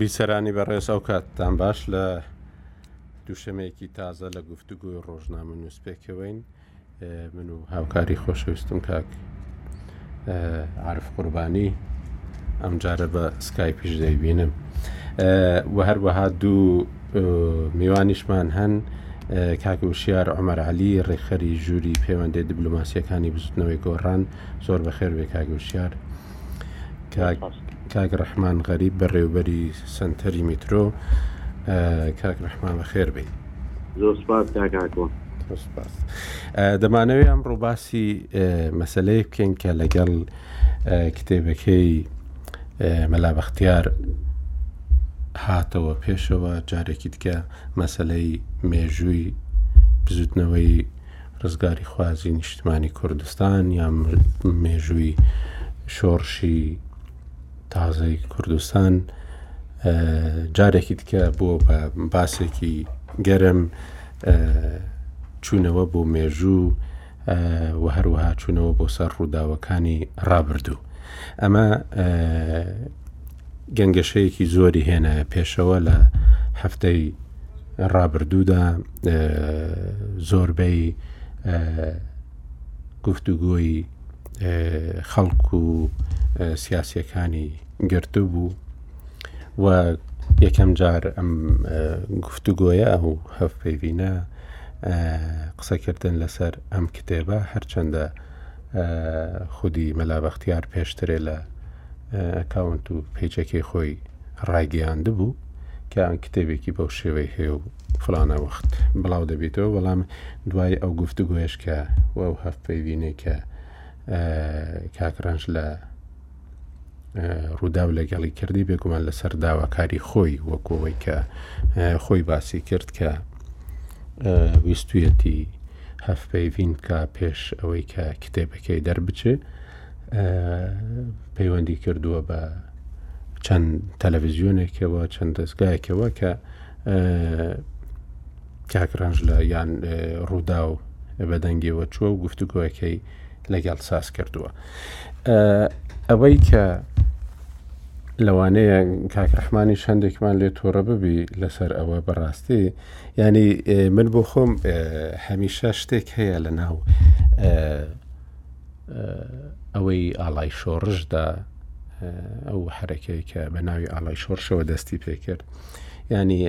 بیسەرانی بەڕێز ئەو کاتتان باش لە دووشەمەیەکی تازە لە گفتوگۆی ڕۆژنامە نووسپێکەوەین. من و هاوکاری خۆشەویستم کاک عرف قوربانی ئەم جارە بە سکایپیش دەیبینم و هەروەها دوو میوانیشمان هەن کاک وشیار عمر علی ڕێکخەری ژووری پەیوەندی دیبلوماسیەکانی بزوتنەوەی گۆڕان زۆر بەخێر بێ کاک وشیار کاک ڕەحمان غەریب بە ڕێوبەری سنتەری میترۆ کاک ڕەحمان بە خێر بێت زۆر سپاس کاکۆ سپاس دەمانەوێت ئەم ڕووباسی مەسلەیە بکەین کە لەگەڵ کتێبەکەی مەلابختیار هاتەوە پێشەوە جارێکی دیکە مەسلەی مێژووی بزوتنەوەی ڕزگاریخوازی نیشتمانی کوردستان یا مێژووی شۆڕشی تازەی کوردستان جارێکی دیکە بۆ بە باسێکی گەرم چوونەوە بۆ مێژوو و هەروەها چوونەوە بۆ سەر ڕووداوەکانی ڕابردوو ئەمە گەنگەشەیەکی زۆری هێنایە پێشەوە لە هەفتەی ڕابردوودا زۆربەی گفتوگۆی خەڵک و سیاسەکانی گرتو بوو و یەکەم جار ئەم گفتوگۆیە ئەو هەفپەیڤینە قسەکردن لەسەر ئەم کتێبە هەرچەندە خودی مەلابەختیار پێشترێ لە ئەکاونت و پێجەکەی خۆی ڕایگەیاندبوو کە ئەن کتێبێکی بەو شێوەی هەیە و فلانە وەخت بڵاو دەبێتەوە بەڵام دوای ئەو گفتوگوێش کە و ئەو هەفپەیبینێ کە کاکڕەنج لە ڕووداو لەگەڵی کردی بێگومان لەسەر داواکاری خۆی وەکەوەی کە خۆی باسی کرد کە ویستویەتی هەفپەیڤین کا پێش ئەوەی کە کتێبەکەی دەربچێ پەیوەندی کردووە بە چەند تەلەڤزیۆنێکەوە چەند دەستگایەکەوە کە کاکرانج لە یان ڕوودا و بەدەنگیەوە چووە و گفتوگوۆەکەی لەگەڵ ساز کردووە ئەوەی کە لەوانەیە کاکرحمانی شەندێکمان لێ تۆڕە ببی لەسەر ئەوە بەڕاستی ینی من بۆ خۆم هەمیشە شتێک هەیە لە ناو ئەوەی ئاڵای شۆڕشدا ئەو حرەکەی کە بە ناوی ئاڵای شۆڕشەوە دەستی پێکرد ینی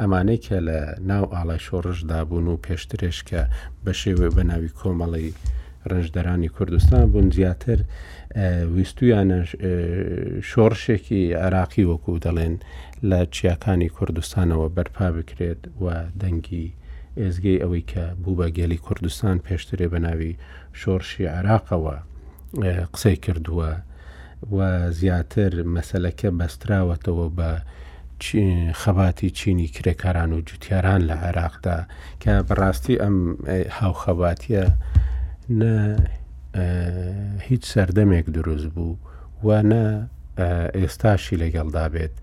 ئەمانەی کە لە ناو ئاڵای شۆڕشدا بوون و پێشترێش کە بە شێوێ بە ناوی کۆمەڵی ڕنجدەرانی کوردستان بوون زیاتر ویستویانە شۆڕشێکی عراقی وەکو دەڵێن لە چیاکانی کوردستانەوە بەرپا بکرێت و دەنگی ئێزگەی ئەوەی کە بوو بە گەلی کوردستان پێشترێ بە ناوی شۆڕشی عێراقەوە قسەی کردووە و زیاتر مەسلەکە بەستراوەتەوە بە خەباتی چینی کرێکاران و جوتیاران لە عێراقدا کە بەڕاستی ئەم هاوخەباتە نە هیچ سەردەمێک دروست بوو و نە ئێستاشی لەگەڵدا بێت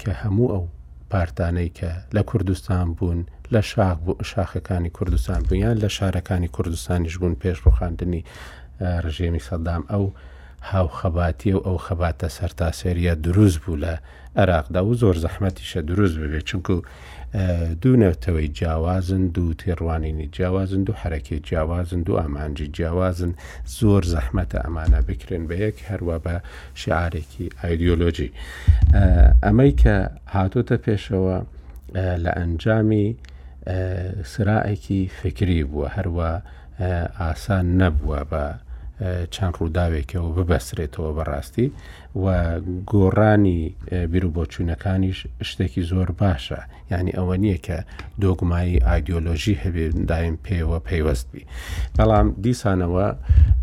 کە هەموو ئەو پارتانەی کە لە کوردستان بوون لە شاخ بوو شاخەکانی کوردستان بوو یان لە شارەکانی کوردستانیش بوون پێش ڕوخاندنی ڕژێمی سەدام ئەو هاو خەباتی و ئەو خەباتە سەرتاسەریە دروست بوو لە عێراقدا و زۆر زەحمەتیشە دروست ببێت چونکو دوو نەوتەوەی جیاوازن دوو تێڕوانینی جیاوازن دوو حرەکێ جیاوازن دوو ئامانجی جیاوازن زۆر زەحمەتە ئەمانە بکرێن بە یەک هەروە بە شیعارێکی ئایدیۆلۆجی. ئەمەی کە هاتۆتە پێشەوە لە ئەنجامی سرائێکی فکری بووە هەروە ئاسان نەبووە بە چەند ڕووداوێکەوە ببەسترێتەوە بەڕاستی و گۆڕانی بیرروبۆچوونەکانیش شتێکی زۆر باشە یانی ئەوە نییە کە دۆگمایی ئایدۆلۆژی هەبێ دایم پێوە پەیوەست بی بەڵام دیسانەوە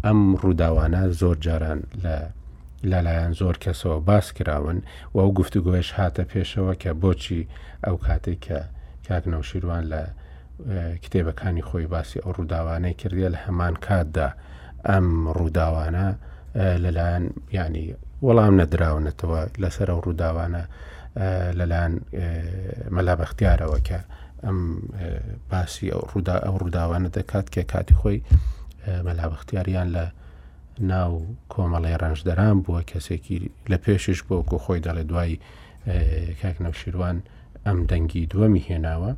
ئەم ڕووداوانە زۆر جاران لە لەلایەن زۆر کەسەوە باس کراون و ئەو گفتوگۆش هاتە پێشەوە کە بۆچی ئەو کاتێک کە کاک نەوشیروان لە کتێبەکانی خۆی باسی ئەو ڕووداوانەی کردیە لە هەمان کاتدا ئەم ڕووداوانە لەلایەن ینی وەڵام نەدراونەتەوە لەسەر ئەو ڕووداوانە لەلایەن مەلابەختیارەوە کە ئەم باسی ئەو ڕوودا ئەو ڕووداوانە دەکات کە کاتی خۆی مەلابختیاریان لە ناو کۆمەڵی ڕەنجدەران بووە کەسێکی لە پێشش بۆ کۆ خۆی دەڵێ دوای کاک نەوشیروان ئەم دەنگی دووەمی هێناوە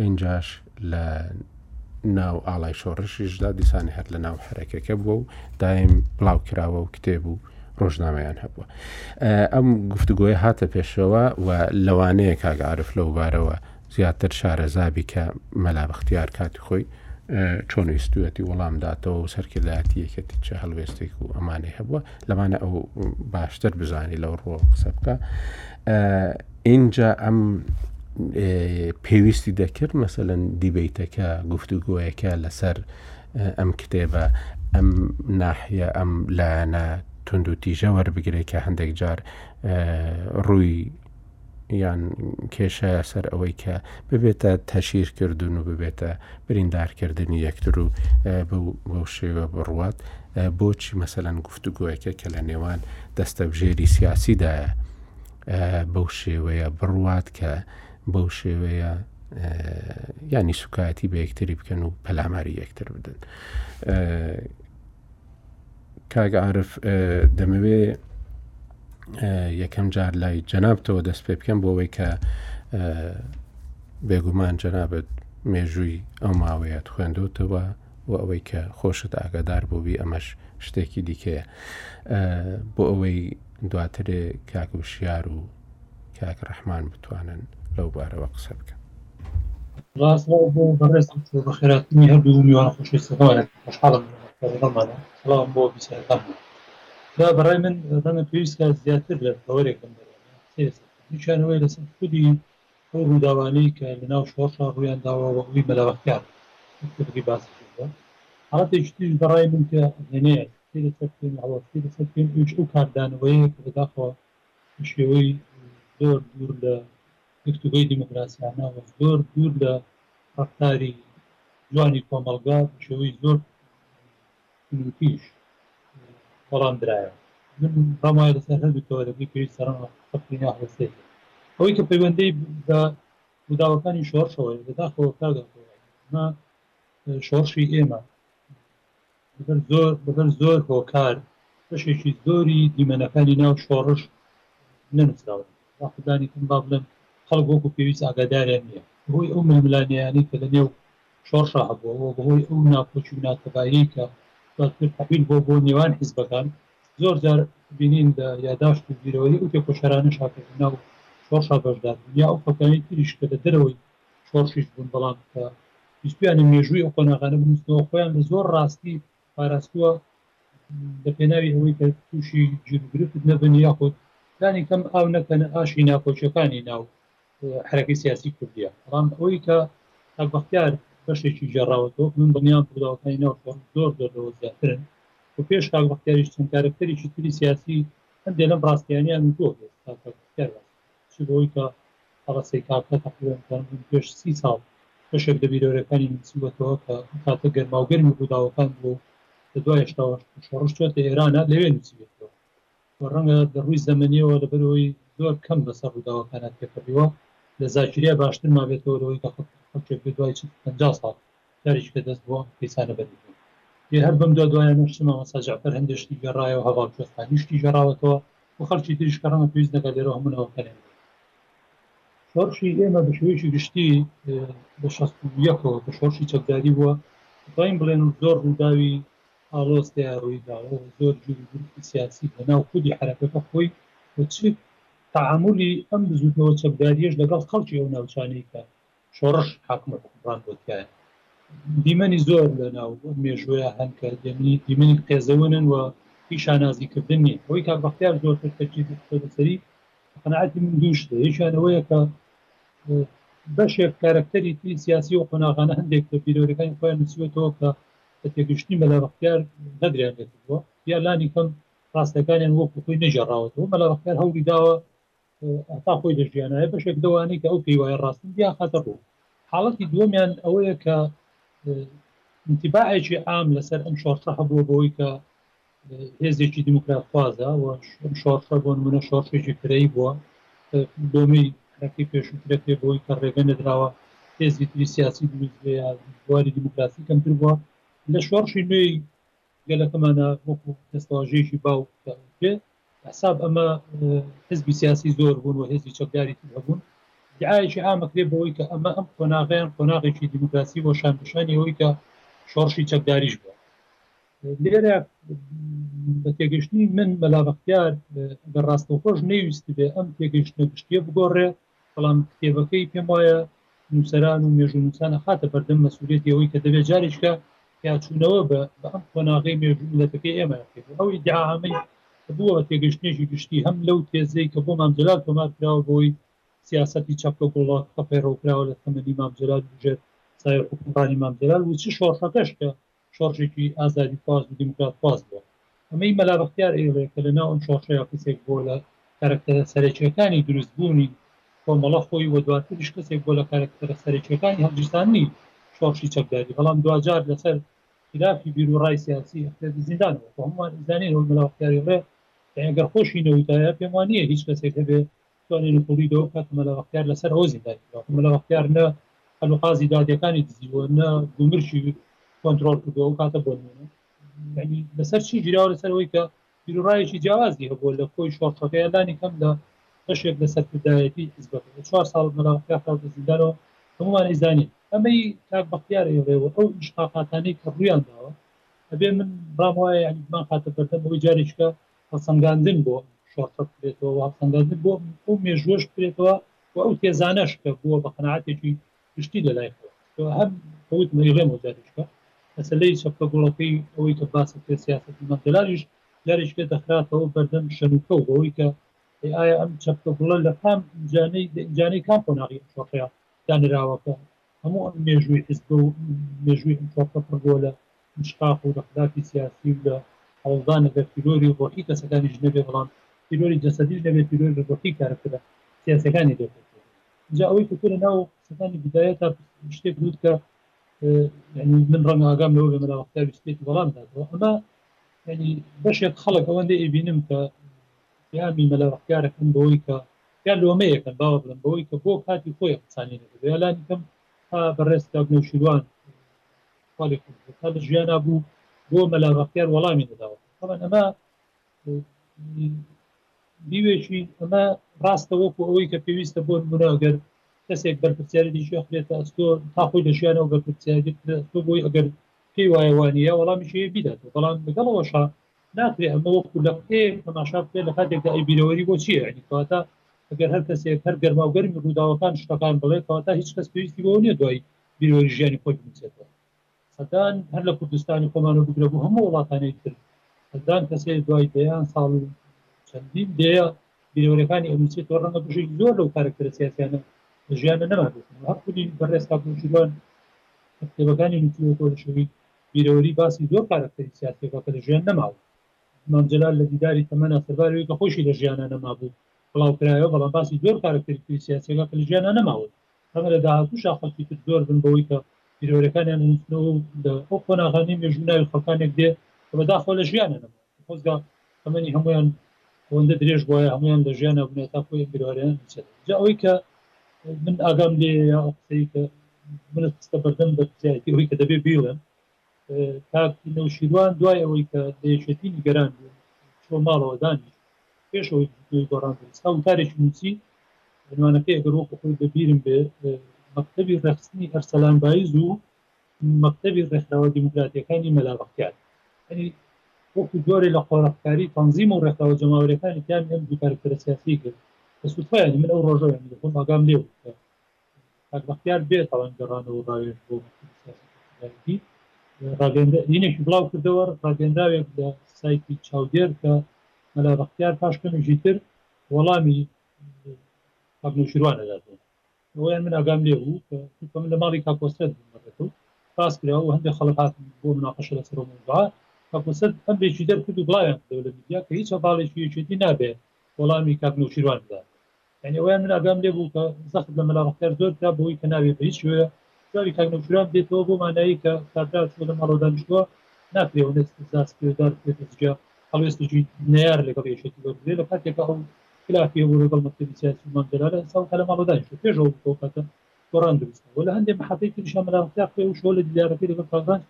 ئینجاش لە ناو ئاڵای شۆڕشیشدا دیسانی هەر لە ناو حرەکەکە بووە و دایم بڵاو کراوە و کتێب و ڕۆژنامەیان هەبووە ئەم گفتوگۆی هاتە پێشەوە و لەوانەیە کاگەعاعرف لەو بارەوە زیاتر شارەزابی کە مەلا بەختیار کاتی خۆی چۆن ویستوەتی وەڵام داتەوە و سەرکردایەتی یەکێتی چه هەڵوێستێک و ئەمانەی هەبووە لەمانە ئەو باشتر بزانانی لەو ڕۆ قسە بکە ئینجا ئەم پێویستی دەکرد مەسەەن دیبیتەکە گفتوگۆیەکە لەسەر ئەم کتێبە ئەم ناحە ئەم لایەنە تونند و تیژە وەربگرێت کە هەندێک جار ڕووی یان کێشە سەر ئەوەی کە ببێتە تەشیر کردوون و ببێتە بریندارکردنی یەکتر و بەو شێوە بڕوات بۆچی مەسەەن گفتوگۆیەکە کە لە نێوان دەستەبژێری سیاسیدایە بەو شێوەیە بڕوات کە بەو شێوەیە ینی سوکایەتی بە یەکتری بکەن و پەلاماری یەکتر بدەن کاگعاعرف دەمەوێ یەکەم جار لای جەنابتەوە دەست پێ بکەم بۆەوەی کە بێگومان جەنابەت مێژووی ئەو ماوەیەت خوێندوتەوە بۆ ئەوەی کە خۆشت ئاگادار بووبی ئەمەش شتێکی دیکەیە بۆ ئەوەی دواترێ کاک و شیار و کاک ڕەحمان بتوانن لەو بارەوە قسە بکە ڕاست بەخێراتنی هەردوو میوان خۆشی سەوارێک خۆشحاڵم ڕمانە سڵام بۆ بیسەرەکان دا بەڕای من ڕەنگە پێویستکە زیاتر لە باوەرێک بم دەرێنە سێزیشانەوەی لەسەر خودی ئەو ڕووداوانەی کە لە ناو شۆڕشا ڕوویان داوە و ئەوی مەلا بەختیار چەپکردگی باسی کردووە. حاڵەتێکی تریش بە ڕای من کە هێنەیە سکپتەی لەسەر بکەین و هەڵوەستەی لەسەر بکەین ئەویش ئەو کاردانەوەیەیە کە بەداخەوە بە شێوەی زۆر دوور لە گفتوگۆی دیموکراسیانە و زۆر دوور لە ڕەفتاری جوانی کۆمەڵگە بە شێوەی زۆر سپیریتیش وەڵام درایەوە. من بڕام وایە لەسەر هەردوو تەوەرەکەی پێویست سەرنج قفڵی ناخوێستەی بێت. ئەوەی کە پەیوەندی بە ڕووداوەکانی شۆڕشەوە هەیە، بەداخەوە کاک ئاپۆ، ئەمە شۆڕشی ئێمە لەبەر زۆر لەبەر زۆر هۆکار بەشێکی زۆری دیمەنەکانی ناو شۆڕش نەنووسراون. داخۆ لانی کەم با بڵێم خەڵک وەکو پێویست ئاگاداریان نییە بەهۆی ئەو ململانێیانەی کە لەنێو شۆڕشە هەبووە و بەهۆی ئەو ناکۆکی و ناتەباییەی کە دواتر تەحویل بووە بۆ نێوان حیزبەکان، زۆر جار بینین لە یاداشت و بیرەوەری ئەو تێکۆشەرانەشا کە لە ناو شۆڕشا بەشدار بوون یا ئەو خەڵکانەی تریش کە لە دەرەوەی شۆڕشیش بوون بەڵام کە ویستوویانە مێژووی ئەو قۆناغانە بنووسنەوە خۆیان لە زۆر ڕاستی پاراستووە لە پێناوی ئەوەی کە تووشی گیروگرفت نەبن یاخود لانی کەم ئاو نەکەنە ئاشی ناکۆکیەکانی ناو حرەکەی سیاسی کوردیە بەڵام ئەوەی کە کاک بەختیار بەشێکی گێڕاوەتەوە من دڵنیام ڕووداوەکانی ناو شەڕ زۆر زۆر لەوە زیاترن و پێش کاک بەختیاریش چەند کارەکتەرێکی تری سیاسی هەندێ لەم ڕاستیانەیان وتووە بێت کاک بەختیار باسی چ بەوەی کە هەڕەسەی کاتە تەقریبەن تەنبووم پێش سی ساڵ بەشێک لە بیرەورەکانیم نووسیوەتەوە کە ئەو کاتە گەرماوگەرمی ڕووداوەکان بووە و لە دوای هەشتا و هەشت شۆڕش چۆتە ئێرانە لەوێ نووسیوێتەوە و ڕەنگە لە ڕووی زەمەنییەوە لەبەر ئەوەی زۆر کەم لەسەر ڕووداوەکانە تێپەڕیوە لە زاکیریا باشتر مابێتەوە لەوەی کە خەڵکێک بێ دوای چل پەنجا ساڵ جارێکی کە دەست بۆ ئەم کەیسانە بەرێتەوە ئێ هەر بەم دوا دوایانەش چ مامۆستا جەعفەر هەندێ شتی گێڕایەوە هەڤاڵ کوێستانی شتی گێڕاوەتەوە و خەڵکی تریش کە ڕەنگە پێویست نەکا لێرەوە هەموو نەوەکەنێن شۆڕشی ئێمە بە شێوەیەکی گشتی لە شەست و یەکەوە کە شۆڕشی چەکداری بووە دەتوانین بڵێن و زۆر ڕووداوی ئاڵۆز تیا ڕوویداوە و زۆر جوور و گروپی سیاسی لە ناو خودی حەرەکەکە خۆی و چ تەعامولی ئەم بزووتنەوە چەکدارییەش لەگەڵ خەڵکی ئەو ناوچانەی کە شۆڕش حاکمە حوکمڕان بۆ تیایە. دیمەنی زۆر لە ناو مێژوویە هەن کە دێمنی دیمەنی قێزەونن و هی شانازی کردن نیە. ئەوەی کاک بەختیار زۆرتر تەرکیزی خستۆتە سەری بە قەناعەتی من دوو شتە، یەکیان ئەوەیە کە بەشێک کارەکتەری تری سیاسی و قۆناغانە هەندێک لە بیرەوەریەکانی خۆیان نووسیوەتەوە کە بە تێگەشتنی مەلا بەختیار غەدریان لێ کردووە یا لانی کەم ڕاستیەکانیان وەکو خۆی نەگێڕاوەتەوە. مەلا بەختیار هەوڵی داوە ئەتا خۆی دەژیانایە بەشێک دەوانێت کە ئەو پێی وایە ڕاستن دیان خاتە ڕوو حاڵەتی دووەمیان ئەوەیە کە انتباعێکی ئام لەسەر ئەم شۆڕشە هەبووە بەوەی کە هێزێکی دیموکرات خوازە ئەم شۆڕشە بۆن منە شۆڕشێکی پرەی بووە دۆمی حرەکەی پێشوترە پێ بۆی کە ڕێگە نەدراوە هێزی تری سیاسی دروست بواری دیموکراسی کەمتر بووە لە شۆڕشی نوێی گەلەکەمانە وەکو دەستەواژەیەکی باو دەڕووخێ بەحساب ئەمە حزبی سیاسی زۆر بوون و هێزی چەکداری تر هەبوون دیعاەکی ئامەکرێ بەوەی کە ئەمە ئەم قۆناغیان قۆناغێکی دیموکراسی بۆ شانپشانی ئەوەی کە شۆڕشی چەکداریش بووە لێرە بە تێگەشتنی من مەلابختیار گە ڕاستەوخۆش نەیویست بێ ئەم تێگەشتە گشتیە بگۆڕێ بەڵام کتێبەکەی پێم وایە نووسەران و مێژوونووسان ئەخاتە بەردەم مەسئولیەتی ئەوەی کە دەبێت جاریشکە پیاچوونەوە بە بە ئەم قۆناغەی مێژوو ملەتەکەی ئێمەیان پێ بێت ئەو ئیدعا ئەمەی کە بووەوە تێگەشتنێکی گشتی هەم لەو تێزەی کە بۆ مام جەلال تۆمار کراوە بۆی سیاسەتی چەپکە و گوڵڵاتکە پەیڕەو کراوە لە تەمەنی مام جەلال و ژێر سایەی حوکمڕانی مام جەلال و چ شۆڕشەکەش کە شۆڕشێکی ئازادیخواز و دیموکراتخواز بووە. ئەمەی مەلا بەختیار ئەیڵێ کە لەناو ئەم شۆڕشەیا کەسێک بووە لە کارەکتەرە سەرەکییەکانی دروستبوونی کۆمەڵە خۆی و دواتریش کەسێک بووە لە کارەکتەرە سەرەکییەکانی هەڵگیرساندنی شۆڕشی چەکداری بەڵام دواجار لەسەر خیلافی بیروڕای سیاسی ئەخرێتە زیندان وەکو هەموومان ئەیزانین ئەوەی مەلا بەختیار ئەیڵێ یانی گەر خۆشی نەوتایە پێموانییە هیچ کەسێک هەبێ توانی نکوڵی لەوە بکات کە مەلا بەختیار لەسەر ئەوە زیندانی کراوە کە مەلا بەختیار نە قەد و قازی دادیەکانی دزیوە نە گومرکی کۆنترۆڵ کردووە ئەو کاتە بۆ نموونە یعنی لەسەر چی گیراوە لەسەر ئەوەی کە بیروڕایەکی جیاوازی هەبووە لە کۆی شۆڕشەکە یا لانی کەم لە بەشێک لە سەرکردایەتی حیزبەکە لە چوار ساڵ مەلا بەختیار خراوەتە زیندانەوە هەموومان ئەیزانین ئەمەی کاک بەختیار ئەیڵێوە ئەو ئیشقاقاتانەی کە ڕوویان داوە ئەبێ من ڕام وایە یعنی بمانخاتە بەردەم ئەوەی جارێکیکە هەڵسەنگاندن بۆ ئەم شۆڕشە بکرێتەوە و هەڵسەنگاندن بۆ ئەو مێژووەش بکرێتەوە و ئەو تێزانەش کە بووە بە قەناعەتێکی گشتی لە لای خەڵک و هەر بەوت مەیڵێمەوە جاریشکە مەسەلەی چەپکە گوڵەکەی ئەوەی کە باست کرد سیاسەتی مام جەلالیش جاریشکە دەخراتەوە بەردەم شەنووکە و بەوەی کە ئێ ئایا ئەم چەپکە گوڵە لە کام ئینجانەی لە ئینجانەی کام قۆناغی ئەم شۆڕشەیە دانراوە کە هەموو ئەم مێژووی حیزبە و مێژووی ئەم چۆڕتە پڕ بووە لە مشقاق و لە خراپی سیاسی و لە هەوڵدان ئەگەر تیرۆری ڕۆحی کەسەکانیش نەبێ بەڵام تیرۆری جەسەدیش نەبێ تیرۆری ڕۆحی کارەکتەرە سیاسیەکانی لێ پڕ بووە جا ئەوەی کە تۆ لە ناو قسەکانی بدایە تا شتێک وت کە یعنی من ڕەنگە ئاگام لەوە بێ مەلاوە قوتابی سپێتی وەڵام داتەوە ئەمە یعنی بەشێک خەڵک ئەوەندە ئەیبینم کە پەیامی مەلا ڕەفتیارەکەم بەوەی کە یا لۆمەیەکەم باوە بڵێم بەوەی کە بۆ کاتی خۆی ئەم قسانەی نەکردوە یا لانیکەم تا بەڕێز کاک نەوشیروان خوا لێی خۆش بێت تا لە ژیانا بوو بۆ مەلا ڕەفتیار وەڵامی نەداوە تەبەن ئەمە دیوێکی ئەمە ڕاستە وەکو ئەوەی کە پێویستە بۆ نمونە ئەگەر کەسێک بەرپرسیاری دیشی ئەخرێتە ئەستۆ تا خۆی لە ژیانەوە بەرپرسیاری ئەستۆ بۆی ئەگەر پێی وایە وانە یا وەڵامیشی بدات بەڵام لەگەڵەوەشە ناکرێ ئەمە وەکو لە قسەیەک تەماشا بکرێ لە کاتێکدا ئەی بیرەوەری بۆ چییە یعنی کەواتە ئەگەر هەر کەسێک هەر گەرما و گەرمی ڕووداوەکان شتەکان بڵێ کەواتە هیچ کەس پێویستی بەوە نییە دوای بیرەوەری ژیانی خۆی بنووسێتەوە سەدان هەر لە کوردستانی خۆمانە بگرە بۆ هەموو وڵاتانی تر سەدان کەسێ دوای دەیان ساڵ و چەندین دەیە بیرەوەرەکانی ئەنووسێتەوە ڕەنگە بژێکی زۆر لەو کارەکتەرە سیاسیانە لە ژیانە نەمابێتەوە هەر خودی بەڕێز کاک نووشیروان کتێبەکانی نووسیوەتەوە لە شەوی بیرەوەری باسی زۆر کارەکتەری سیاسی ئەکا کە لە ژیان نەماون. مام جەلال لە دیداری تەمەنا سەرباری ئەوەی کە خۆیشی لە ژیانا نەمابوو بڵاو کرایەوە بەڵام باسی زۆر کارەکتەری تری سیاسی ئەکا کە لە ژیانا نەماون. ڕەنگە لە داهاتووشا خەڵکی تر زۆر بن بەوەی کە بیرەوەرەکانیان ئەنووسنەوە و لە ئەو قۆناغانەی مێژوو ناوی خەڵکانێک دێ کە بەداخەوە لە ژیانا نەماون. خۆزگا تەمەنی هەموویان ئەوەندە درێژ بوایە هەموویان لە ژیان نابوونە تا خۆی ئەم گرهارەیان بچێت جا ئەوەی کە من ئاگام لێ یا ئەو قسەی کە منت خستە بەردەم بە دژایەتی ئەوەی کە دەبێ بیڵێم کاک نەوشیروان دوای ئەوەی کە لە یەکێتی نیگەران بوو چۆ ماڵەوە دانیش پێش ئەوەی دوی گۆڕان دروست ئەو تارێکی نووسی عنوانەکەی ئەگەر وەکو خۆی بەبیرم بێ مەکتەبی ڕێخستنی ئەرسەلان بایز و مەکتەبی ڕێکخراوە دیموکراتییەکانی مەلا بەختیار یانی وەکو جۆرێ لە قۆرخکاری تەنزیم و ڕێکخراوە جەماوەریەکانی تیان ئەم دوو کارکتەرە سیاسی کرد بە سوودفە یانی من ئەو ڕۆژە یانی خۆم ئاگام لێ بوو کە کاک بەختیار بێ تاوان گەڕانەوە و ڕاوێژ بۆ مەکتەبی سیاسی کوردایەتی ڕاگەندە لینێکی بڵاو کردەوە ڕاگەندراوێک لە سایتی چاودێر کە مەلا بەختیار پاش کەمێکی تر وەڵامی کاک نەوشیروان دەداتەوە ئەوەیان من ئاگام لێ بوو کە چونکە من لە ماڵی کاک وەسێت بووم لەڕێتەو باس کرا و هەندێ خەڵک هاتن بۆ مناقەشە لەسەر ئەو مەوزوعە کاک وەسێت ئەمرێکی دەرکرد و بڵاویان کردەوە لە میدیا کە هیچ هەڤاڵێکی یەکێتی نابێ وەڵامی کاک نەوشیروان بدا یانی ئەوەیان من ئاگام لێ بوو کە زەخت لە مەلا ڕەفتار زۆر کرا بەوەی کە نابێ بە هیچ شێوەیە جوابی کاک نەوشیروان بدەیتەوە بەو مانایەی کە کابرا چووە لە ماڵەوە دانیشتووە ناکرێ ئەوەندە ئیستفزاز کرێ و دار بکرێ کە جوتیان هەڵوێستێکی نەیار لەگەڵ یەکێتی وەربگرێ لە کاتێکا ئەو خلاف پێ بوو لەگەڵ مەکتەبی سیاسی و مام جەلال ئەنساڵ کە لە ماڵە دانیشتووە پێش ئەوە بکەوە کاتە گۆڕان دروست بوو وە لە هەندێ محەفەی تریشا مەلا مختیار خۆی ئەو شەوە لە دیدارەکەی لەگەڵ کاغرانج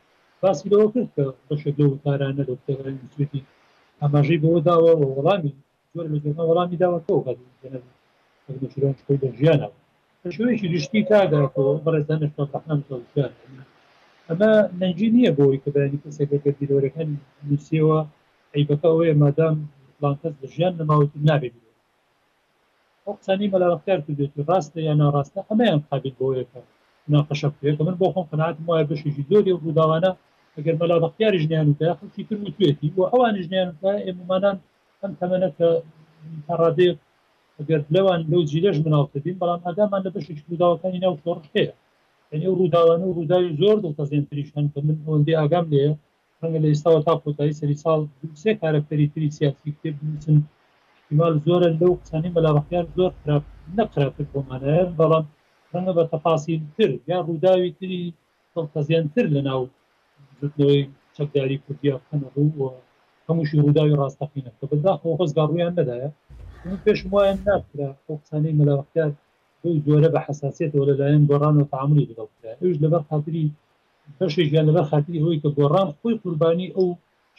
باسی لەوە کرد کە بەشێک لەو وتارانە لە کتێبەکانی نووسیوێتی ئاماژەی بەوە داوە و وەڵامی زۆر لە جۆرەکان وەڵامی داوە کە ئەو کاتی جەنابی کاک نەوشیروان شکۆی لە ژیانەوە بە شێوەیەکی گشتی کاک داکۆ و بەڕێز دانش کاکڕەحمان چاوشیار ئەمە نەنگی نییە بۆ ئەوەی کە بەیانی کەسێک ئەگەر بیرەوەریەکانی نووسیەوە عەیبەکە ئەوەیە مادام فڵان کەس لە ژیان نەماوەتی نابێ بیڵێ ئەو قسانەی مەلا بەختیار کردوێتی ڕاستە یان ناڕاستە هەمەیان قابیل بەوەیە کە مناقەشە بکرێت کە من بۆ خۆم قەناعەتم وایە بەشێکی زۆری ئەو ڕووداوانە ئەگەر مەلا بەختیاریش نەیانوتایە خەڵکی تر وتوێتی و ئەوانیش نەیانوتایە ئێ مومانان ئەم تەمەنە کە تا ڕادەیەک ئەگەر لەوان لەو جیلەش مناڵتر بین بەڵام مادامان لە بەشێکی ڕووداوەکانی ناو شۆڕش هەیە یعنی ئەو ڕووداوانە و ڕووداوی زۆر دڵتەزێنتریش هەن کە من ئەوەندەی ئاگام لێیە ڕەنگە لە ئێستاوە تا کۆتایی سەری ساڵ دوو سێ کارەکتەری تری سیاسی کتێب بنووسن، ئیحتیمال زۆرە لەو قسانەی مەلا بەختیار زۆر خراپ نەک خراپتر بۆ مانایە بەڵام ڕەنگە بە تەفاسیل تر یا ڕووداوی تری دڵتەزێن تر لە ناو بزووتنەوەی چەکداری کوردیا بخەنە ڕوو و هەمووشی ڕووداوی ڕاستەقینە کە بەداخەوە خۆزگا ڕوویان نەدایە چون من پێشم وایە ناکرا ئەو قسانەی مەلا بەختیار بەو جۆرە بە حەساسیەتەوە لە لایەن گۆڕانەوە تەعامولی لەگەڵ بکرایە ئەویش لەبەر خاتری بەشێکیان لەبەر خاتری ئەوەی کە گۆڕان خۆی قوربانی ئەو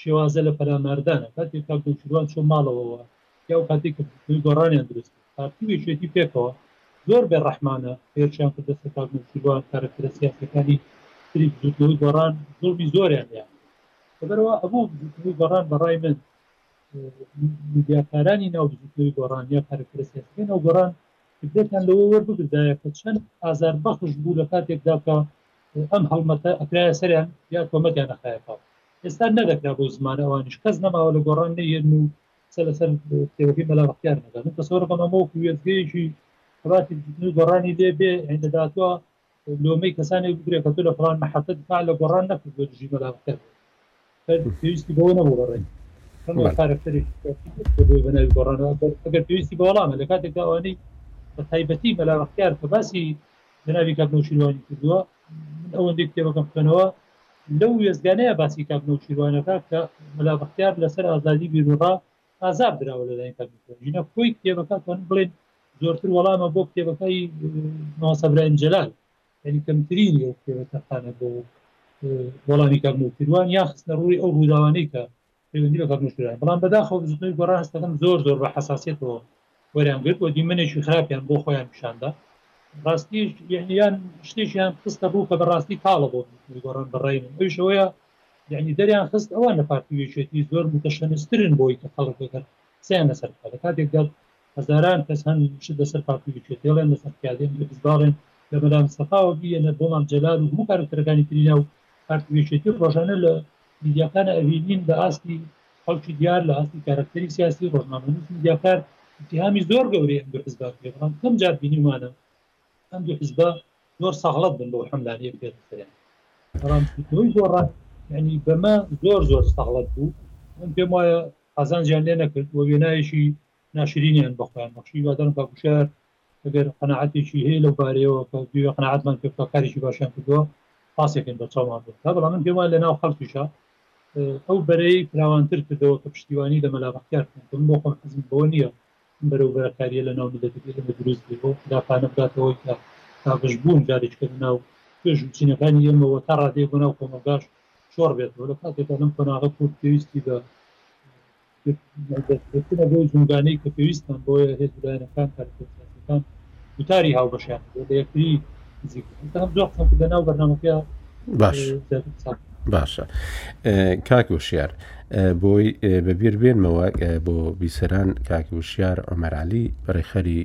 شێوازە لە پەلاماردانە، کاتێک کاک نەوشیروان چووە ماڵەوەوە یا ئەو کاتەی کە پشتگوێی گۆڕانیان دروست کرد، پارتی و یەکێتی پێکەوە زۆر بێ ڕەحمانە هێرشیان کردە سەر کاک نەوشیروان، کارەکتەرە سیاسیەکانی تری بزوتنەوەی گۆڕان زوڵمی زۆریان لێ هات، لەبەرئەوە ئەبوو بزوتنەوەی گۆڕان بەڕای من میدیاکارانی ناو بزوتنەوەی گۆڕان یا کارەکتەرە سیاسیەکانی ناو گۆڕان عیبرەتیان لەوە وەربگردایە کە چەند ئازاربەخش بوو لە کاتێکدا کە ئەم هەڵمەتە ئەکرایە سەریان یا تۆمەتیان ئەخایە پاڵ ئێستا نەدەکرا بۆ زمانە ئەوانیش کەس نەماوە لە گۆڕان نەیێن و قسە لەسەر کتێبەکەی مەلا بەختیار نەکات من تەسەوەرەکەم ئەمە وەکو وێستگەیەکی خەباتی بزوتنەوەی گۆڕانی لێ بێ هێندە داتوە لۆمەی کەسانێک بگرێت کە تۆ لە فڵان مەحەفە دفاع لە گۆڕان نەکرد بۆ دژی مەلا بەختیار پێویستی بەوە نەبوو بەڕێ خارەکتەرێکی بەناوی گۆڕانەوە ئەگەر پێویستی بە وەڵامە لە کاتێک ئەوانەی بە تایبەتی بەلاوەختیار کە باسی جناوی کاک نەوشیروانی کردووە من ئەوەندی کتێبەکەم بکەنەوە لەو وێزگانەیە باسی کاک نەوشیروانەکە کە مەلا بەختیار لەسەر ئازادی بیرروڕا ئازار دراوە لەلایەن کاک نەوشیروانە کۆی کتێبەکە کەن بڵێن زۆرتر وەڵامە بۆ کتێبەکەی مامۆستا برایم جەلال یانی کەمترینی ئەو کتێبە تەرخانە بۆ وەڵامی کاک نەوشیروان یان خستنە ڕووی ئەو ڕووداوانەی کە پەیوەندی بە کاک نەوشیروان بەڵام بەداخەوە بزوتنەوەی گۆڕان هەست دەکەم زۆر زۆر بە حەساسیەتەوە وەریان گرت و دیمەنێکی خراپیان بۆ خۆیان پیشاندا ڕاستیش یعنی یان شتێکیان خستە ڕوو کە بەڕاستی تاڵە بۆ بزوتنەوەی گۆڕان بەڕای من ئەویش ئەوەیە یعنی دەریان خست ئەوان لە پارتی وێچێتی زۆر متەشەنسترن بۆی کە خەڵک دەکەن قسەیان لەسەر بکات لە کاتێکدا هەزاران کەس هەن شت لەسەر پاکوی بچێت دێڵێن لەسەر قیادەی ئەم ئێکس باڵێن لە مەلام سەفاوە بیێنە بۆ مام جەلال و هەموو کارەکتەرەکانی تری ناو پارتی یەکێتی ڕۆژانە لە میدیاکانە ئەبینین لە ئاستی خەڵکی دیار لە ئاستی کارەکتەری سیاسی ڕۆژنامەنووس میدیاکار اتهامی زۆر گەورەی ئەم دوو حزبا کرێ بەڵام کەم جار بینیمانە ئەم دوو حزبە زۆر سەغڵەت بن بۆ حەملانەیە بکرێتە سەریان بەڵام کردنەوەی گۆڕان یعنی بەمە زۆر زۆر سەغڵەت بوو من پێم وایە قازانجیان لێ نەکرد و وێنایەکی ناشرینیان بە خۆیان بەخشی هیوادارم کاک وشیار ئەگەر قەناعەتێکی هەیە لەو بارەیەوە کە بوێ قەناعەتمان پێ بکا کارێکی باشیان کردووە پاسێکن بە چاومان بێت تا بەڵام من پێم وایە لە ناو خەڵکیشە ئەو بەرەی فراوانتر کردەوە کە پشتیوانی لە مەلا بەختیار بکەن کە من بۆ خۆم حەزم بەوە نییە ئەم بەرە و بەرەکارییە لە ناو میللەت بێت ئێمە دروست بێت بۆ خلافانە بداتەوەی کە دابەشبوون جارێکیکە لە ناو توێژ و چینەکانی ئێمەوە تا ڕادەیەک بۆ ناو کۆمەڵگاش شۆڕ بێتەوە لە کاتێکدا لەم قۆناغە کورد پێویستی بە دەستپێکردە بۆ جومگانەی کە پێویستمان بۆیە هێز لایەنەکان کارەکە سیاسەکان وتاری هاوبەشیان بۆ لە یەکتری نزیکم زۆر قسەم کردە ناو بەرنامەکە باش باشە کاک وشیار بۆی بەبییر بێنمەوە بۆ بیسەران کاک وشیار ئۆمەرالی ڕێخەری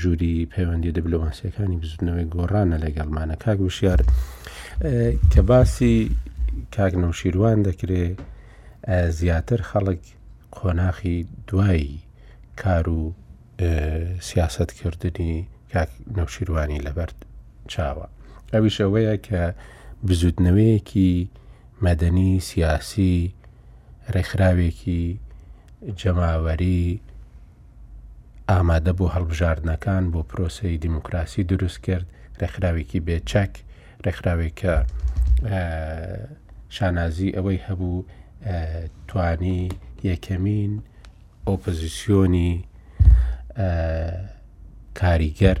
ژووری پەیوەندی دبلۆماسیەکانی بزنەوەی گۆڕانە لەگەڵمانە کاک وشیار کە باسی کاک نەوشیروان دەکرێت زیاتر خەڵک قۆناخی دوای کار و سیاسەت کردنی کاک نەوشیروانی لەبەرد چاوە ئەویش ئەوەیە کە بزوتنەوەیەکی مەدەنی سیاسی ڕێکخراوێکی جەماوەری ئامادە بۆ هەڵبژاردنەکان بۆ پرۆسی دیموکراسی دروست کرد ڕێکخراوێکی بێ چەک ڕێکخراوێک کە شانازی ئەوەی هەبوو توانی یەکەمین ئۆپزیسیۆنی کاریگەر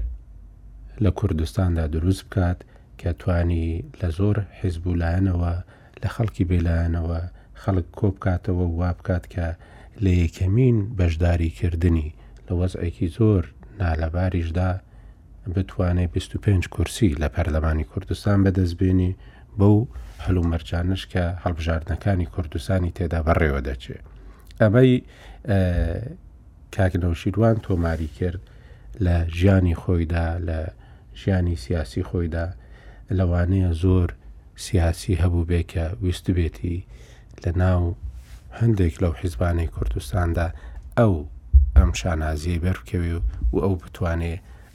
لە کوردستاندا دروست بکات کە توانی لە زۆر حیزب و لایەنەوە لە خەڵکی بێلایەنەوە خەڵک کۆبکاتەوە و وابکات کە لە یەکەمین بەشداریکردنی لە وەزعێکی زۆر نالەباریشدا بتوانێ بیست و پێنج کورسی لە پەرلەمانی کوردستان بەدەستبێنێ بەو هەلومەرجانەش کە هەڵبژاردنەکانی کوردستانی تێدا بەڕێوە دەچێ ئەمەی کاک نەوشیروان تۆماری کرد لە ژیانی خۆیدا لە ژیانی سیاسی خۆیدا لەوانەیە زۆر سیاسی هەبوو بێ کە ویستبێتی لە ناو هەندێک لەو حیزبانەی کوردستاندا ئەو ئەم شانازیەی بەرکەوێ و ئەو بتوانێ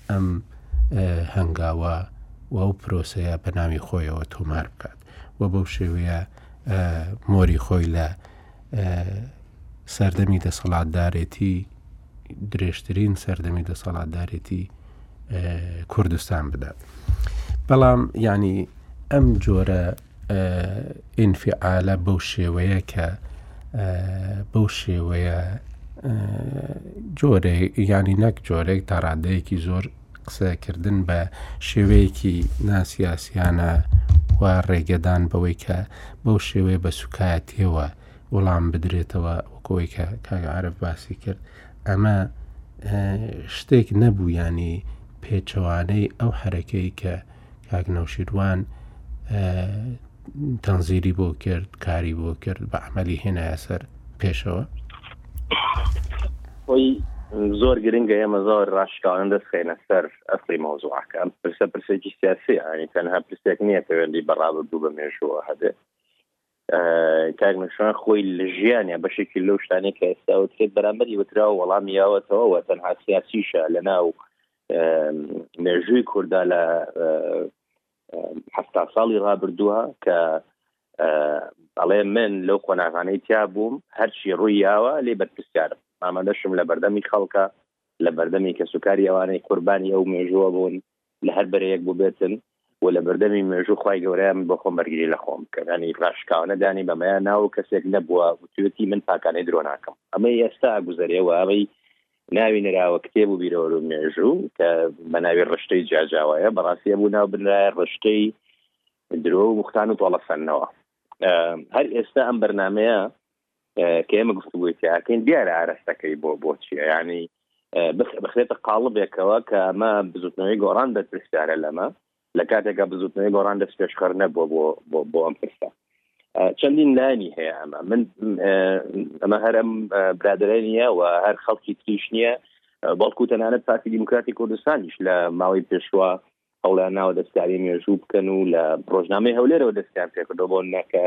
ئەم هەنگاوە و ئەو پرۆسەیە بە ناوی خۆیەوە تۆمار بکات و بەو شێوەیە مۆری خۆی لە سەردەمی دەسەڵاتدارێتی درێژترین سەردەمی دەسەڵاتدارێتی کوردستان بدات بەڵام ینی ئەم جۆرە ئینفعالە بەو شێوەیە کە بەو شێوەیە جۆرە ینی نەک جۆرێک تاڕادەیەکی زۆر قسەکردن بە شێوەیەکی ناسیاسیانە و ڕێگەدان بەوەی کە بەو شێوەیە بە سوکایەتیەوە وەڵام بدرێتەوە وەکەوەی کە کاگەعاعرف باسی کرد ئەمە شتێک نەبوو ینی پێچەوانەی ئەو حرەکەی کە کاک نەوشیروان تەنزیری بۆ کرد کاری بۆ کرد بە عملی هێنایە سەر پێشەوە خۆی زۆر گرنگە ئێمە زۆر ڕاشکاوان دەستخینە سەر ئەسڵی مەوزوعەکە ئەم پرسە پرسێکی سیاسی ئەنی تەنها پرسێک نییە پەیوەندی بەڕابردوو بە مێژووە هەبێت کاک نەشان خۆی لە ژیانە بەشێکی لەو شتانێک کە ئێستاوترێت بەرامبەری وترا و وەڵام یاوەتەوەەوە تەنها سیاسیشە لە ناو مێژووی کوردا لە هەفتا ساڵی رابردووە کە ئەڵێ من لەو قۆناغانەی تیا بووم هەرچی ڕووی یاوە لێ بەرپرسیارم ئامادەشم لە بەردەمی خەڵکە لە بەردەمی کەسوکاری ئەوانەی قوربانی ئەو مێژووە بوون لە هەر بەرەیەک بوبێتن و لە بەردەمی مێژوو خوای گەورەیە من بۆ خۆم بەرگری لە خۆم بکەن ینی راشکاوانە دانی بەمەیە ناوو کەسێک نەبووە وتوێتی من پاکانەی درۆ ناکەم ئەمەی ئێستا گوزەرێ و ئەمەی ناوی نراوە کتێب و بیرەوەر و مێژوو کە بە ناوی ڕشتەی جیاجاوایە بەڕاستی بوو ناو بنرایە ڕشتەی درۆ و بختان و تۆڵەسەنەوە هەر ئێستا ئەم بەرنمەیە کە ئێمە گفتوگوی تیاکەین دیارە ئارەستەکەی بۆ بۆچیە ینی بخرێتە قاڵبێکەوە کە ئەمە بزوتنەوەی گۆڕان بەرپرسیارە لەمە لە کاتێکا بزوتنەوەی گۆڕان دەست پێشخەر نەبووە بۆ بۆ بۆ ئەم پرسە چەندین لانی هەیە ئەمە من ئەمە هەرم برادرە نیە و هەر خەڵکی تریش نییە بەڵکو تەنانەت پارتی دیموکراتی کوردستانیش لە ماوەی پێشوە هەوڵیان ناوە دەستکاری مێژوو بکەن و لە ڕۆژنامەی هەولێرەوە دەستیان پێکردەوە بۆ نەکە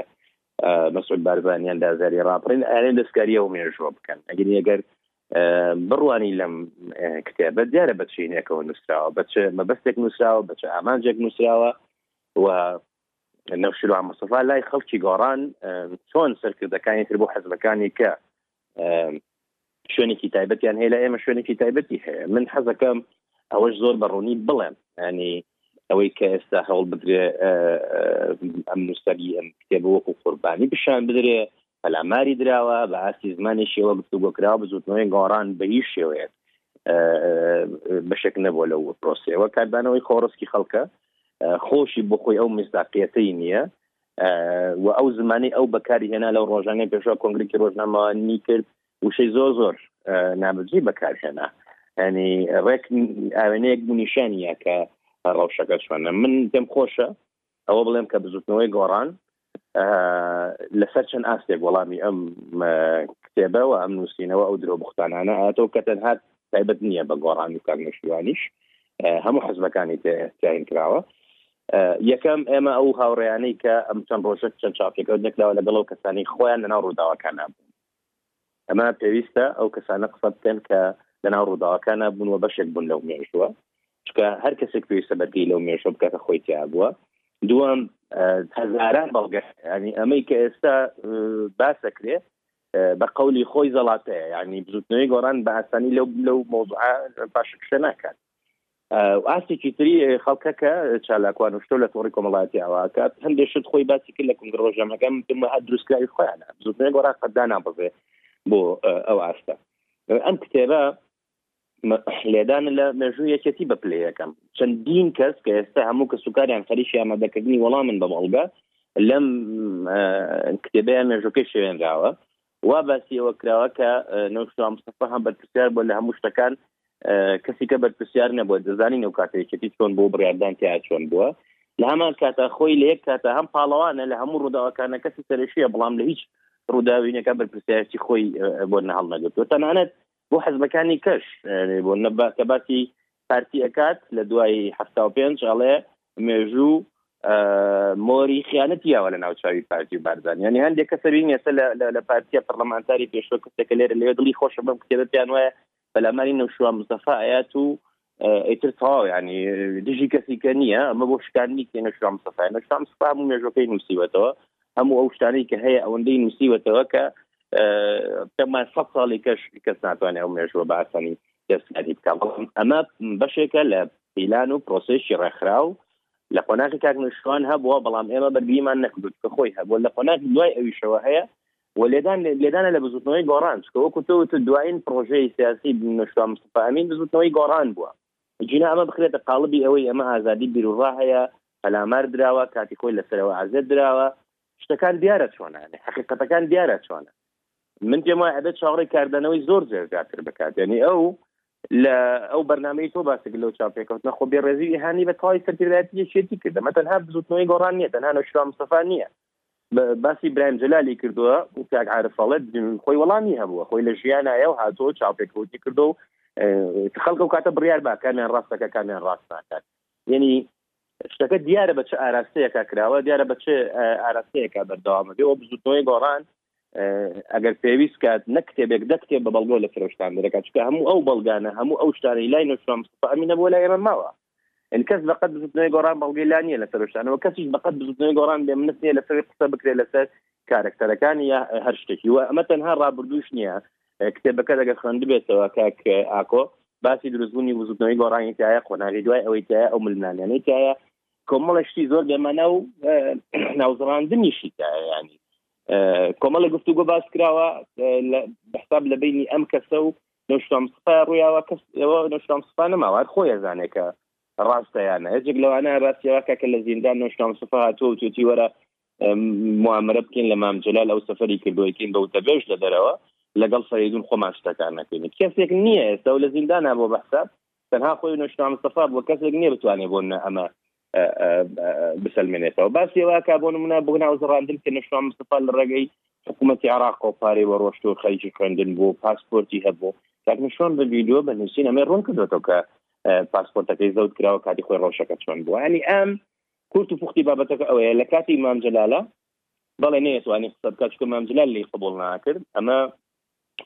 مەسعود بارزانیان دازاری ڕاپڕین ئەیانێ دەستکاری ئەو مێژوە بکەن ئەگەر ئەگەر بڕوانی لەم کتێبە دیارە بە چینێکەوە نووسراوە بە مەبەستێک نووسراوە بە ئامانجێک نووسراوە و نەوشیروان مستەفا لای خەڵکی گۆڕان چۆن سەرکردەکانی تر بۆ حەزبەکانی کە شوێنێکی تایبەتیان هەیە لە ئێمە شوێنێکی تایبەتی هەیە من حەزەکەم ئەوەش زۆر بە ڕوونی بڵێم ینی ئەوەی کە ئێستا هەوڵ بدرێ ئەم نووسەری ئەم کتێب وەکو قوربانی پیشان بدرێ پەلاماری دراوە بە ئاستی زمانی شێوە گفتوگۆکراوە بزوتنەوەی گۆڕان بە هیچ شێوەیەک بەشێک نەبووە لەو پرۆسیەوە کاردانەوەی خۆڕسکی خەڵکە خۆشی بۆ خۆی ئەو مستاقیەتەی نییە وە ئەو زمانی ئەو بەکاری هێنا لەو ڕۆژانەی پێشوا کۆنگرێکی ڕۆژنامەوانی کرد وشەی زۆر زۆر نابزی بەکارهێنا ینی ڕێک ئاوێنەیەک بنیشانە کە ڕەوشەکە چۆنە من پێم خۆشە ئەوە بڵێم کە بزوتنەوەی گۆڕان لەسەر چەند ئاستێک وەڵامی ئەم کتێبەوە ئەم نووسینەوە ئەو درۆ بختانانە ئاتەوە کە تەنها تایبەت نییە بە گۆڕانی کارنشیوانیش هەموو حزبەکانی تێین کراوە یەکەم ئێمە ئەو هاوڕیانەی کە ئەم چەند ڕۆژە چەند چاپێکەوە نەکراوە لەگەڵ ئەو کەسانی خۆیان لەناو ڕووداوەکان نابوون ئەمە پێویستە ئەو کەسانە قسە بکەن کە لەناو ڕووداوەکان نبوون و بەشێک بوون لەو مێژووە چکە هەر کەسێک پێویستە بەرگی لەو مێژە بکاتە خۆی تیا بووە دووەم هەزاران بەڵگە ینی ئەمەی کە ئێستا باسەکرێ بە قولی خۆی زەڵاتەیە ینی بزوتنەوەی گۆڕان بە ئاسانی لەو لەو مۆزع پاشکشە ناکات ئاستێکی تری خەڵکەکە چالاکوان و شتۆ لە تۆڕی کۆمەڵاتی ئاواکات هەندێک شت خۆی باسی کرد لە کنگڕ ڕۆژەمەکەم دمە هە دروستکراوی خۆیانە زودێن بۆ ڕاستدا نابزێ بۆ ئەو ئاستە ئەم کتێبە لێدان لە مێژوو یەکێتی بە پلەیەکەم چەندین کەس کە ئێستا هەموو کە سوکاریان خەریکی ئامادەکردنی وەڵامن بە بەڵگە لەم کتێبیان مێژوەکەی شوێنراوە وا باسی ئەوە کراوە کە نەوشیروان مستەفا هەم بەرپرسیار بووە لە هەموو شتەکان کەسیکە بەرپرسیار نەبووە دەزانین و کاتێکێتی چۆن بۆ بڕاردان تیا چۆن بووە لە هەمان کاتا خۆی لە یەک کاتا هەم پاڵەوانە لە هەموو ڕووداوەکانە کەسی سەرشیە بەڵام لە هیچ ڕووداوینەکە بەرپرسیارتی خۆی بۆ نەهڵ نەگرتوە تەنانەت بۆ حزبەکانی کەش بۆ نەبا کە باسی پارتی ئەکات لە دوای هەفتا و پێنج ئەڵێ مێژوو مۆری خیانەت یاوە لە ناوچوی پارتی و بارزان ینی هەندێک کە سەبی نیە لە پارتیە پەرلەمانتاری پێشوە کەسێکە لێرە لێ دڵی خۆشە بەم کتێبە پیان وایە بەلامانی نەوشوان مستەفا ئەات و ئیتر تەواو ینی دژی کەسیکە نییە ئەمە بۆ شکاندنی کێنە شام سەفا نە شام سپا هەموو مێژەکەی نووسیوەتەوە هەموو ئەو شتانەی کە هەیە ئەوەندەی نووسیوەتەوە کە پێمان سە ساڵی کەش کەس ناتوانێت ئەو مێژوە باسەنی دەستکاری بکە بەڵام ئەمە بەشێکە لە پیلان و پرۆسێکی ڕێکخراو لە قۆناغی کاکنشوان هەبووە بەڵام ئێمە بەرگیمان نەکردوت کە خۆی هەبووە لە قۆناغی دوای ئەویشەوە هەیە و لێدان لێدانە لە بزوتنەوەی گۆڕان چکە وەکو تۆ وتت دوایین پرۆژەی سیاسی نشتوا مستەفا ئەمین بزوتنەوەی گۆڕان بووە جینا ئەمە بخرێتە قاڵبی ئەوەی ئەمە ئازادی بیروڕا هەیە پەلامار دراوە کاتی خۆی لەسەرەوە عەزێت دراوە شتەکان دیارە چۆنە یعنی حەقیقەتەکان دیارە چۆنە من پێم وایە ئەبێت چاوەڕێی کاردانەوەی زۆر زیاتر بکات یعنی ئەو لە ئەو بەرنمەی تۆ باسی لەو چاپێکەوتنە خۆ بێڕێزی هانی بە تەواوی سەرکردایەتی یەکێتی کردەمە تەنها بزوتنەوەی گۆڕان نیە تەنها نەشرا مستەفا نییە باسی برایم جەلالی کردووە و کاک عارف ئەڵێت خۆی وەڵامی هەبووە خۆی لە ژیانایە و هاتۆ چاوپێکەوتی کردو و خەڵکە و کاتە بڕیار باکانیان ڕاستەکە کامیان ڕاست ناکات یعنی شتەکە دیارە بە چ ئاراستەیەکە کراوە دیارە بە چ ئاراستەیەکە بەردەوامە بێ و بزوتنەوەی گۆڕان ئەگەر پێویست کات نە کتێبێک دە کتێب بە بەڵگەوە لە فرۆشتان دەکات چکە هەموو ئەو بەڵگانە هەموو ئەو شتانی لای نوشتم ئەمینە بۆ لای ئێمە ماوە ان کەس بەقەت بزنەوەی گۆڕان بەڵگەی لا نیە لە سەرشتانەوە کەسیش بەقەت بزنەوەی گۆڕان بێ منست نیە لەسەر قسە بکرێت لەسەر کارکتەرەکانی یا هەر شتێکی وە ئەمە تەنها ڕابردوش نییە کتێبەکە دەگە خوێندبێتەوە کاک ئاکۆ باسی دروستبوونی وزودنەوەی گۆڕانی تایە قۆناغی دوای ئەوەی تایە ئەو ملمانیانەی تایە کۆمەڵە شتی زۆر بێمانە و ناوزڕاندنیشی تایە ینی کۆمەڵە گفتوگۆ باس کراوە بەحساب لە بینی ئەم کەسە و نوشتام سپا ڕویاوە کەس ئەوە نوشتام سپا نەماوار خۆی زانێکە ڕاستەیانە هەجێک لەوانە ڕاستیەوە کاکە لە زیندان نوشتام سپا هاتووە و توتی وەرە معامرە بکەین لە مامجلال ئەو سەفری کردوەکەین بە وتەبێژ لە دەرەوە لەگەڵ فەریدون خۆمان شتەکان نەکەین کەسێک نییە ئێستا و لە زیندانا بۆ بەحساب تەنها خۆی نوشنا مستەفا بووە کەسێک نییە بتوانێت بۆ ئەمە بسەلمێنێتەوە باسی واکە بۆ منە بۆ ناو زڕاندن کە نوشنا مستەفا لە ڕێگەی حکوومەتتی عراق و پارەی بە ڕۆشت و خەریکی خوێندن بوو پاسپۆرتی هەبوو تاکنشۆن بە ویددیو بە نووسین ئەمە ڕوون کردێتەوە کە پاسپۆرتەکەی زەوت کراوە کاتی خۆی ڕۆژەکە چۆن بوو ینی ئەم کورت و پوختی بابەتەکە ئەوەیە لە کاتی مامجلالە بەڵێ نێتوانی قسە بکات چکە مامجلال لی قبول ناکرد ئەمە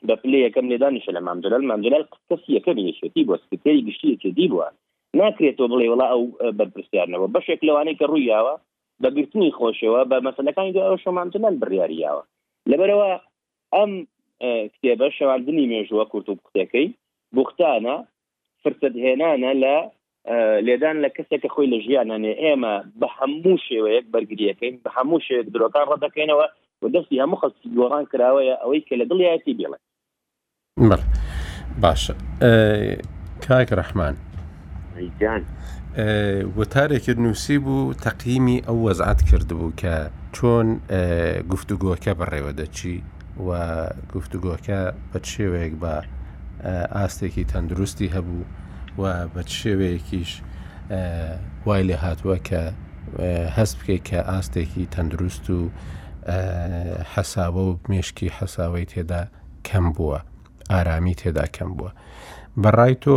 بە پلەی یەکەم لێدانیشە لە مام جەلال مام جەلال کەسی یەکەمی یەکێتی بووە سکرتێری گشتی یەکێتی بووە ناکرێتەوە بڵێ وڵا ئەو بەرپرسیارنەوە بەشێک لەوانەی کە ڕوویاوە بە گرتنی خۆشەوە بە مەسلەکانی دو ئەوشە مام جەلال بڕیاریاوە لەبەرەوە ئەم کتێبە شەواندنی مێژووە کورت و پختەکەی بوختانە فرسەت هێنانە لە لێدان لە کەسێک کە خۆی لە ژیانانێ ئێمە بە هەموو شێوەیەک بەرگریەکەین بە هەموو شێوەیەک درۆکان ڕەدەکەینەوە و دەستی هەموو خەستی گۆڕان کراوەیە ئەوەی کە لە دڵیایەتی بڵێ باشە کاک ڕەحمان جان وتارێکت نووسی بوو تەقیمی ئەو وەزعات کردبوو کە چۆن گفتوگۆکە بەڕێوە دەچی و گفتوگۆکە بە چ شێوەیەک بە ئاستێکی تەندروستی هەبوو و بە چ شێوەیەکیش وای لێ هاتووە کە هەست بکەیت کە ئاستێکی تەندروست و حەساوە و مشکی حەساوی تێدا کەم بووە ئارامی تێدا کەم بووە بەڕای تۆ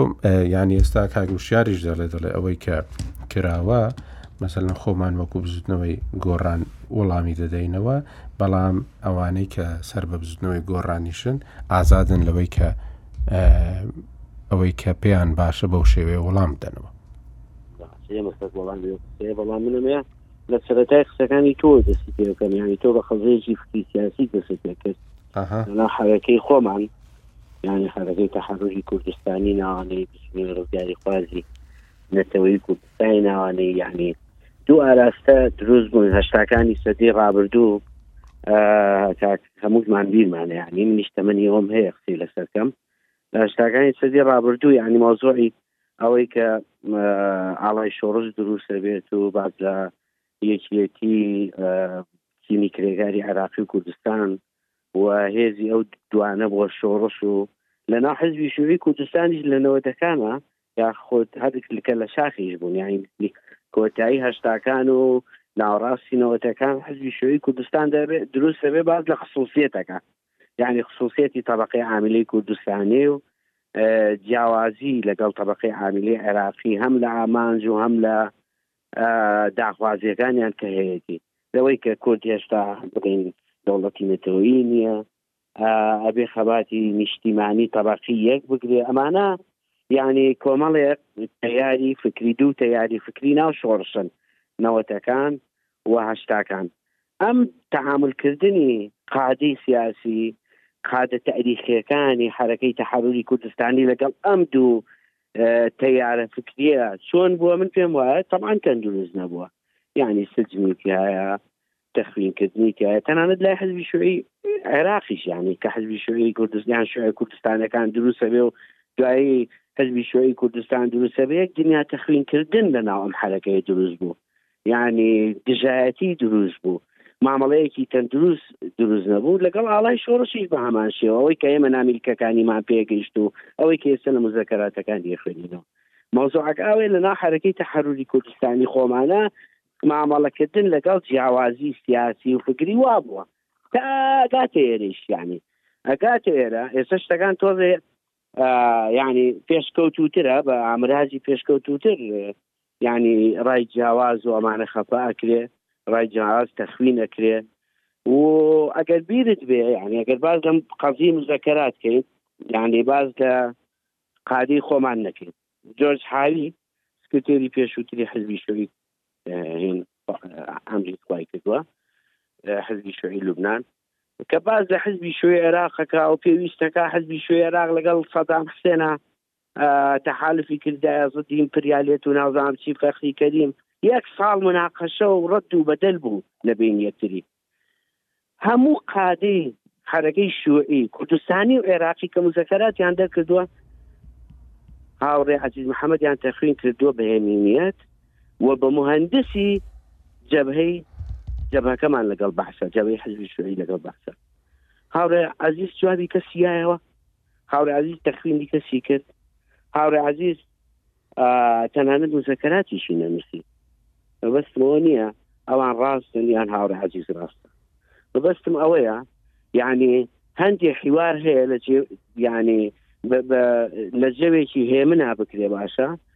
یانی ئێستا کاگوشیاریش دەڵێ دەڵێ ئەوەی کە کراوە مەسەن خۆمان وەکو بزوتنەوەی گۆڕان وەڵامی دەدەینەوە بەڵام ئەوانەی کە سەر بە بزوتنەوەی گۆڕانیشن ئازادن لەوەی کە ئەوەی کە پێیان باشە بەو شێوەیە وەڵام دەنەوە بەڵام منەیە لە سەرەتای قسەکانی تۆ دەستی پێکەم ینی تۆ بە خەزەیەکی فکی سیاسی دەستی پێکرد لەناو حەرەکەی خۆمان یانی حەرەکەی تەحەرری کوردستانی ناوانەی بچنی ڕزگاری خوازی نەتەوەی کوردستانی ناوانەی یعنی دوو ئاراستە دروست بوون هەشتاکانی سەدی ڕابردوو هەموومان بیرمانە یعنی منیش تەمەنی ئەوم هەیە قسەی لەسەرکەم لە هەشتاکانی سەدی ڕابردوو یعنی مۆزۆی ئەوەی کە ئاڵای شۆڕش دروستە بێت و باز لە یەکیەتی چینی کرێگاری عێراقی و کوردستان و هێزی ئەو دوانە بۆ شۆڕش و لەنا حزبی شووری کوردستانیش لە نەوەتەکانە یاخود هەرک لکە لە شاخیش بوون یانی کۆتایی هەشتاکان و ناوەڕاستی نەوەتەکان حزبی شووری کوردستان دەبێت دروست دەبێت باز لە خصوصیتەکە یعنی خصوصیەتی طبقی عاملی کوردستانی و جیاوازی لەگەڵ طبقی عاملی عێراقی هەم لە ئامانج و هەم لە داخوازیەکانیان کە هەیەتی لەوەی کە کورد هێشتا بڵین دەوڵەتی نەتەوەی نییە ئەبێ خەباتی نیشتیمانی تەبقی یەک بگرێ ئەمانە یعنی کۆمەڵێک تیاری فکری دوو تیاری فکری ناو شۆڕشن نەوەتەکان و هەشتاکان ئەم تەعاملکردنی قادی سیاسی قادە تاریخیەکانی حرەکەی تحروری کوردستانی لەگەڵ ئەم دوو تەیارە فکریە چۆن بووە من پێم وایە تەمان تەندروست نەبووە یعنی سجنی تایە تەخوینکردنی تایە تەنانەت لای حزبی شوعی عێراقیش یعنی کە حزبی شوعی کوردستان شوعی کوردستانەکان دروستە بێ و دوایی حزبی شوعی کوردستان دروستە بێ یەک دنیا تەخوینکردن لە ناو ئەم حرەکەی دروست بوو یانی دژایەتی دروست بوو مامەڵەیەکی تەندروست دروست نەبوو لەگەڵ ئاڵای شۆڕشیش بە هەمان شێوە ئەوەی کە ئێمە نامیلکەکانیمان پێگەیشت و ئەوەی کە ئێستا لە مزەکەراتەکان دێخوێنینەوە مەوزوعک ئاوێ لە ناو حرەکەی تەحروری کوردستانی خۆمانە مامەڵەکردن لەگەڵ جیاوازی سیاسی و فکری وا بووە تا گاتێریش یانی ئەگاتێرە ئێستا شتەکان تۆزێ یانی پێشکەوتووترە بە ئامرازی پێشکەوتووتر یانی ڕای جیاواز و ئەمانە خەپە ئەکرێ ڕای جیاواز تەخوین ئەکرێ و ئەگەر بیرت بێ یانی ئەگەر باز لەم قەزی مزەکەرات کەیت یانی باز لە قادی خۆمان نەکەین جۆرج حاوی سکرتێری پێشووتری حزبی شوی ئەمری خوای کردووە حزبی شوی لوبناان کە باس لە حزبی شوی عێراق ئەکا و پێویست ئەکا حزبی شوی عێراق لەگەڵ سەدام حسێنە تەحالفی کردایە ضدی ئیمپریالیەت و نازانم چی فەخری کەریم یەک ساڵ مناقەشە و ڕەد و بەدەل بوو لە بین یەکتری هەموو قادەی حرەکەی شوعی کوردستانی و عێراقی کە مزەکەراتیان دەکردووە هاوڕێ عزیز محەممەدیان تەخوین کردووە بەهێنینیت و بە مهندسی جەبهەی جەبهەکەمان لەگەڵ بەحسە جەوەی حزبی شوێنی لەگەڵ بەحسە هاورێ عزیز جوابی کەسیایەوە هاورێ عزیز تەخویندی کەسی کرد هاورێ عزیز تەنانەت مزەکەراتیشی نەنووسی بەستمەوە نییە ئەوان ڕاستن یان هاورێ عزیز ڕاستە بەبستم ئەوەیە یعنی هەندێک حیوار هەیە لە یعنی لە جەوێکی هێمنا بکرێ باشە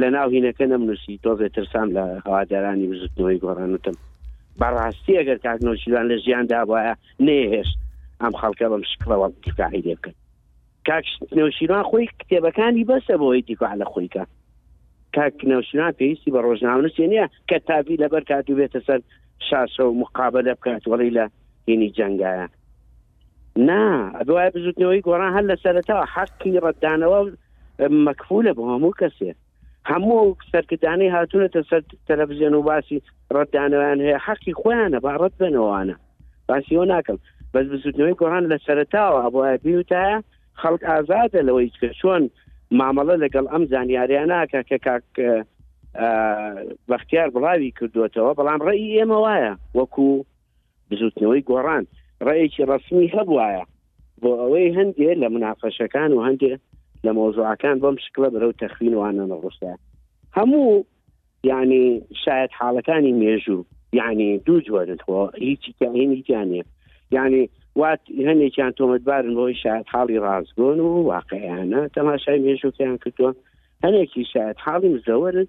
لە ناو هینەکە نەمنووسی تۆزێ ترسان لە هەوادارانی بزوتنەوەی گۆڕانوتم بەڕاستی ئەگەر کاکنۆچیوان لە ژیان دابواە نێهێشت ئەم خەڵکە بەم شکڵەوە دیفاعی لێ بکەن کاک نەوشیران خۆی کتێبەکانی بەسە بۆی دیفاع لە خۆیکە کاک نەوشیران پێویستی بە ڕۆژناونووسێ نییە کە تاڤی لەبەر کات و بێتە سەر شاشە و مقابلە بکات وەڵی لە هینی جەنگایە نا ئەبواە بزوتنەوەی گۆڕان هەر لە سەرەتا حەقی ڕەتدانەوە مەکفولە بۆ هەموو کەسێ هەموو سەرکردانەی هاتوونەتە سەر تەلەڤزیۆن و باسی ڕەتدانەوەیان هەیە حەقی خۆیانە با ڕەت بنەوەوانە باسیەوە ناکەم بەس بزوتنەوەی گۆڕان لە سەرتاوە ئەبواە بیوتایە خەڵک ئازادە لەوەی کە چۆن مامەڵە لەگەڵ ئەم زانیاریان ناکە کە کاک بەختیار بڵاوی کردوێتەوە بەڵام ڕێی ئێمە وایە وەکو بزوتنەوەی گۆڕان ڕێیەکی ڕسمی هەبواە بۆ ئەوەی هەندێ لە منافەشەکان و هەندێ لە مۆزوعەکان بەم شکلە بەرەو تەخوینوانە نەڕوسە هەموو یعنی شاید حاڵەکانی مێژوو یعنی دوو جۆرن خۆ هیچی کاهینیتیانە یعنی وات هەنێکیان تۆمەتبارن بۆی شاید حاڵی ڕاستگۆن و واقعیانە تەماشای مێژووکیان کردووە هەنێکی شاید حاڵی مزەوەرن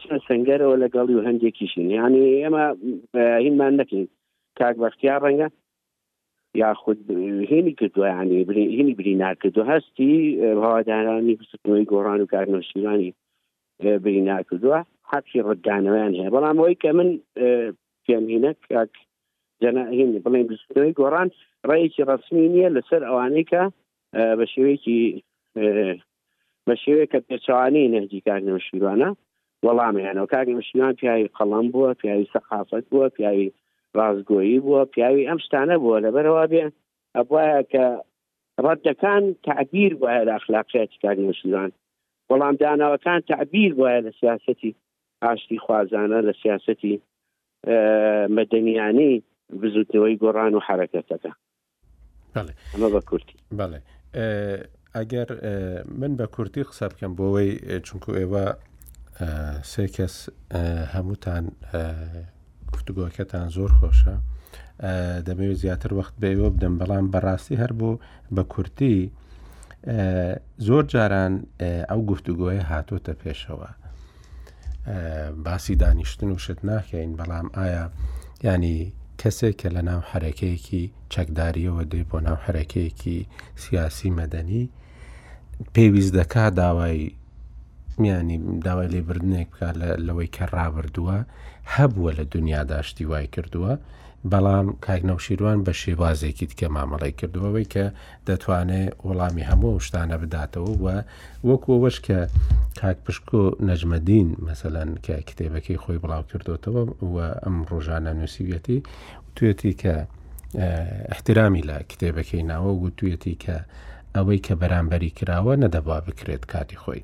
چە سنگەرەوە لەگەڵی و هەندێکیشین یعنی ئێمە هینمان نەکەین کاک بەختیا ڕەنگە یاخود هێنی کردووە یعنی هینی بری ناکردو هەستی هەوادارانی بستنەوەی گۆڕان و کارنۆشیرانی بری ناکردووە حەقی ڕدانەوەیان هەیە بەڵام ئەوی کە من پێم هینە کاک جەناهین بڵێن بستنەوەی گۆڕان ڕێکی ڕسمی نییە لەسەر ئەوانەی کە بە شێوەیەکی بە شێوەیەک کە پێچەوانەی نەهجی کاک نەوشیروانە وەڵامیانەوە. کاک نەوشیروان پیاوی قەڵەم بووە، پیاوی سەقافەت بووە، پیاوی ڕاستگۆیی بووە، پیاوی ئەم شتانە بووە، لەبەر ئەوە بێ ئەبوایە کە ڕەدەکان تەعبیر بوایە لە ئەخلاقیاتی کاک نەوشیروان، وەڵام دانەوەکان تەعبیر بوایە لە سیاسەتی ئاشتی خوازانە، لە سیاسەتی مەدەنیانەی بزوتنەوەی گۆڕان و حەرەکەتەکە. ئەمە بە کورتی بەڵێ ئەگەر من بە کورتی قسە بکەم بۆەوەی چونکو ئێوە سێ کەس هەمووتان گفتوگۆکەتان زۆر خۆشە دەبێت زیاتر وەخت بەوە بدەم بەڵام بەڕاستی هەر بۆ بە کورتی زۆر جاران ئەو گفتوگۆیە هاتۆتە پێشەوە باسی دانیشتن و شت ناکەین بەڵام ئایا ینی کەسێک کە لە ناو حرەکەیەکی چەکداریەوە دێ بۆ ناو حرەکەیەکی سیاسی مەدەنی پێویست دەکا داوای میانی داوای لێبردنێک بکە لەوەی کە ڕابردووە هەبووە لە دنیا داشتی وای کردووە بەڵام کاکنەوشیروان بە شێوازێکی دیکە مامەڵی کردوەوەی کە دەتوانێت وەڵامی هەموو شتانە بداتەوە و وەکو ئەوەش کە کاک پشکۆ نەجمەدین مەسەلەن کە کتێبەکەی خۆی بڵاو کردوتەوە و ئەم ڕۆژانە نووسیویەتی توێتی کە احترامی لە کتێبەکەی ناوە و توێتی کە ئەوەی کە بەرامبەری کراوە نەدەبا بکرێت کاتی خۆی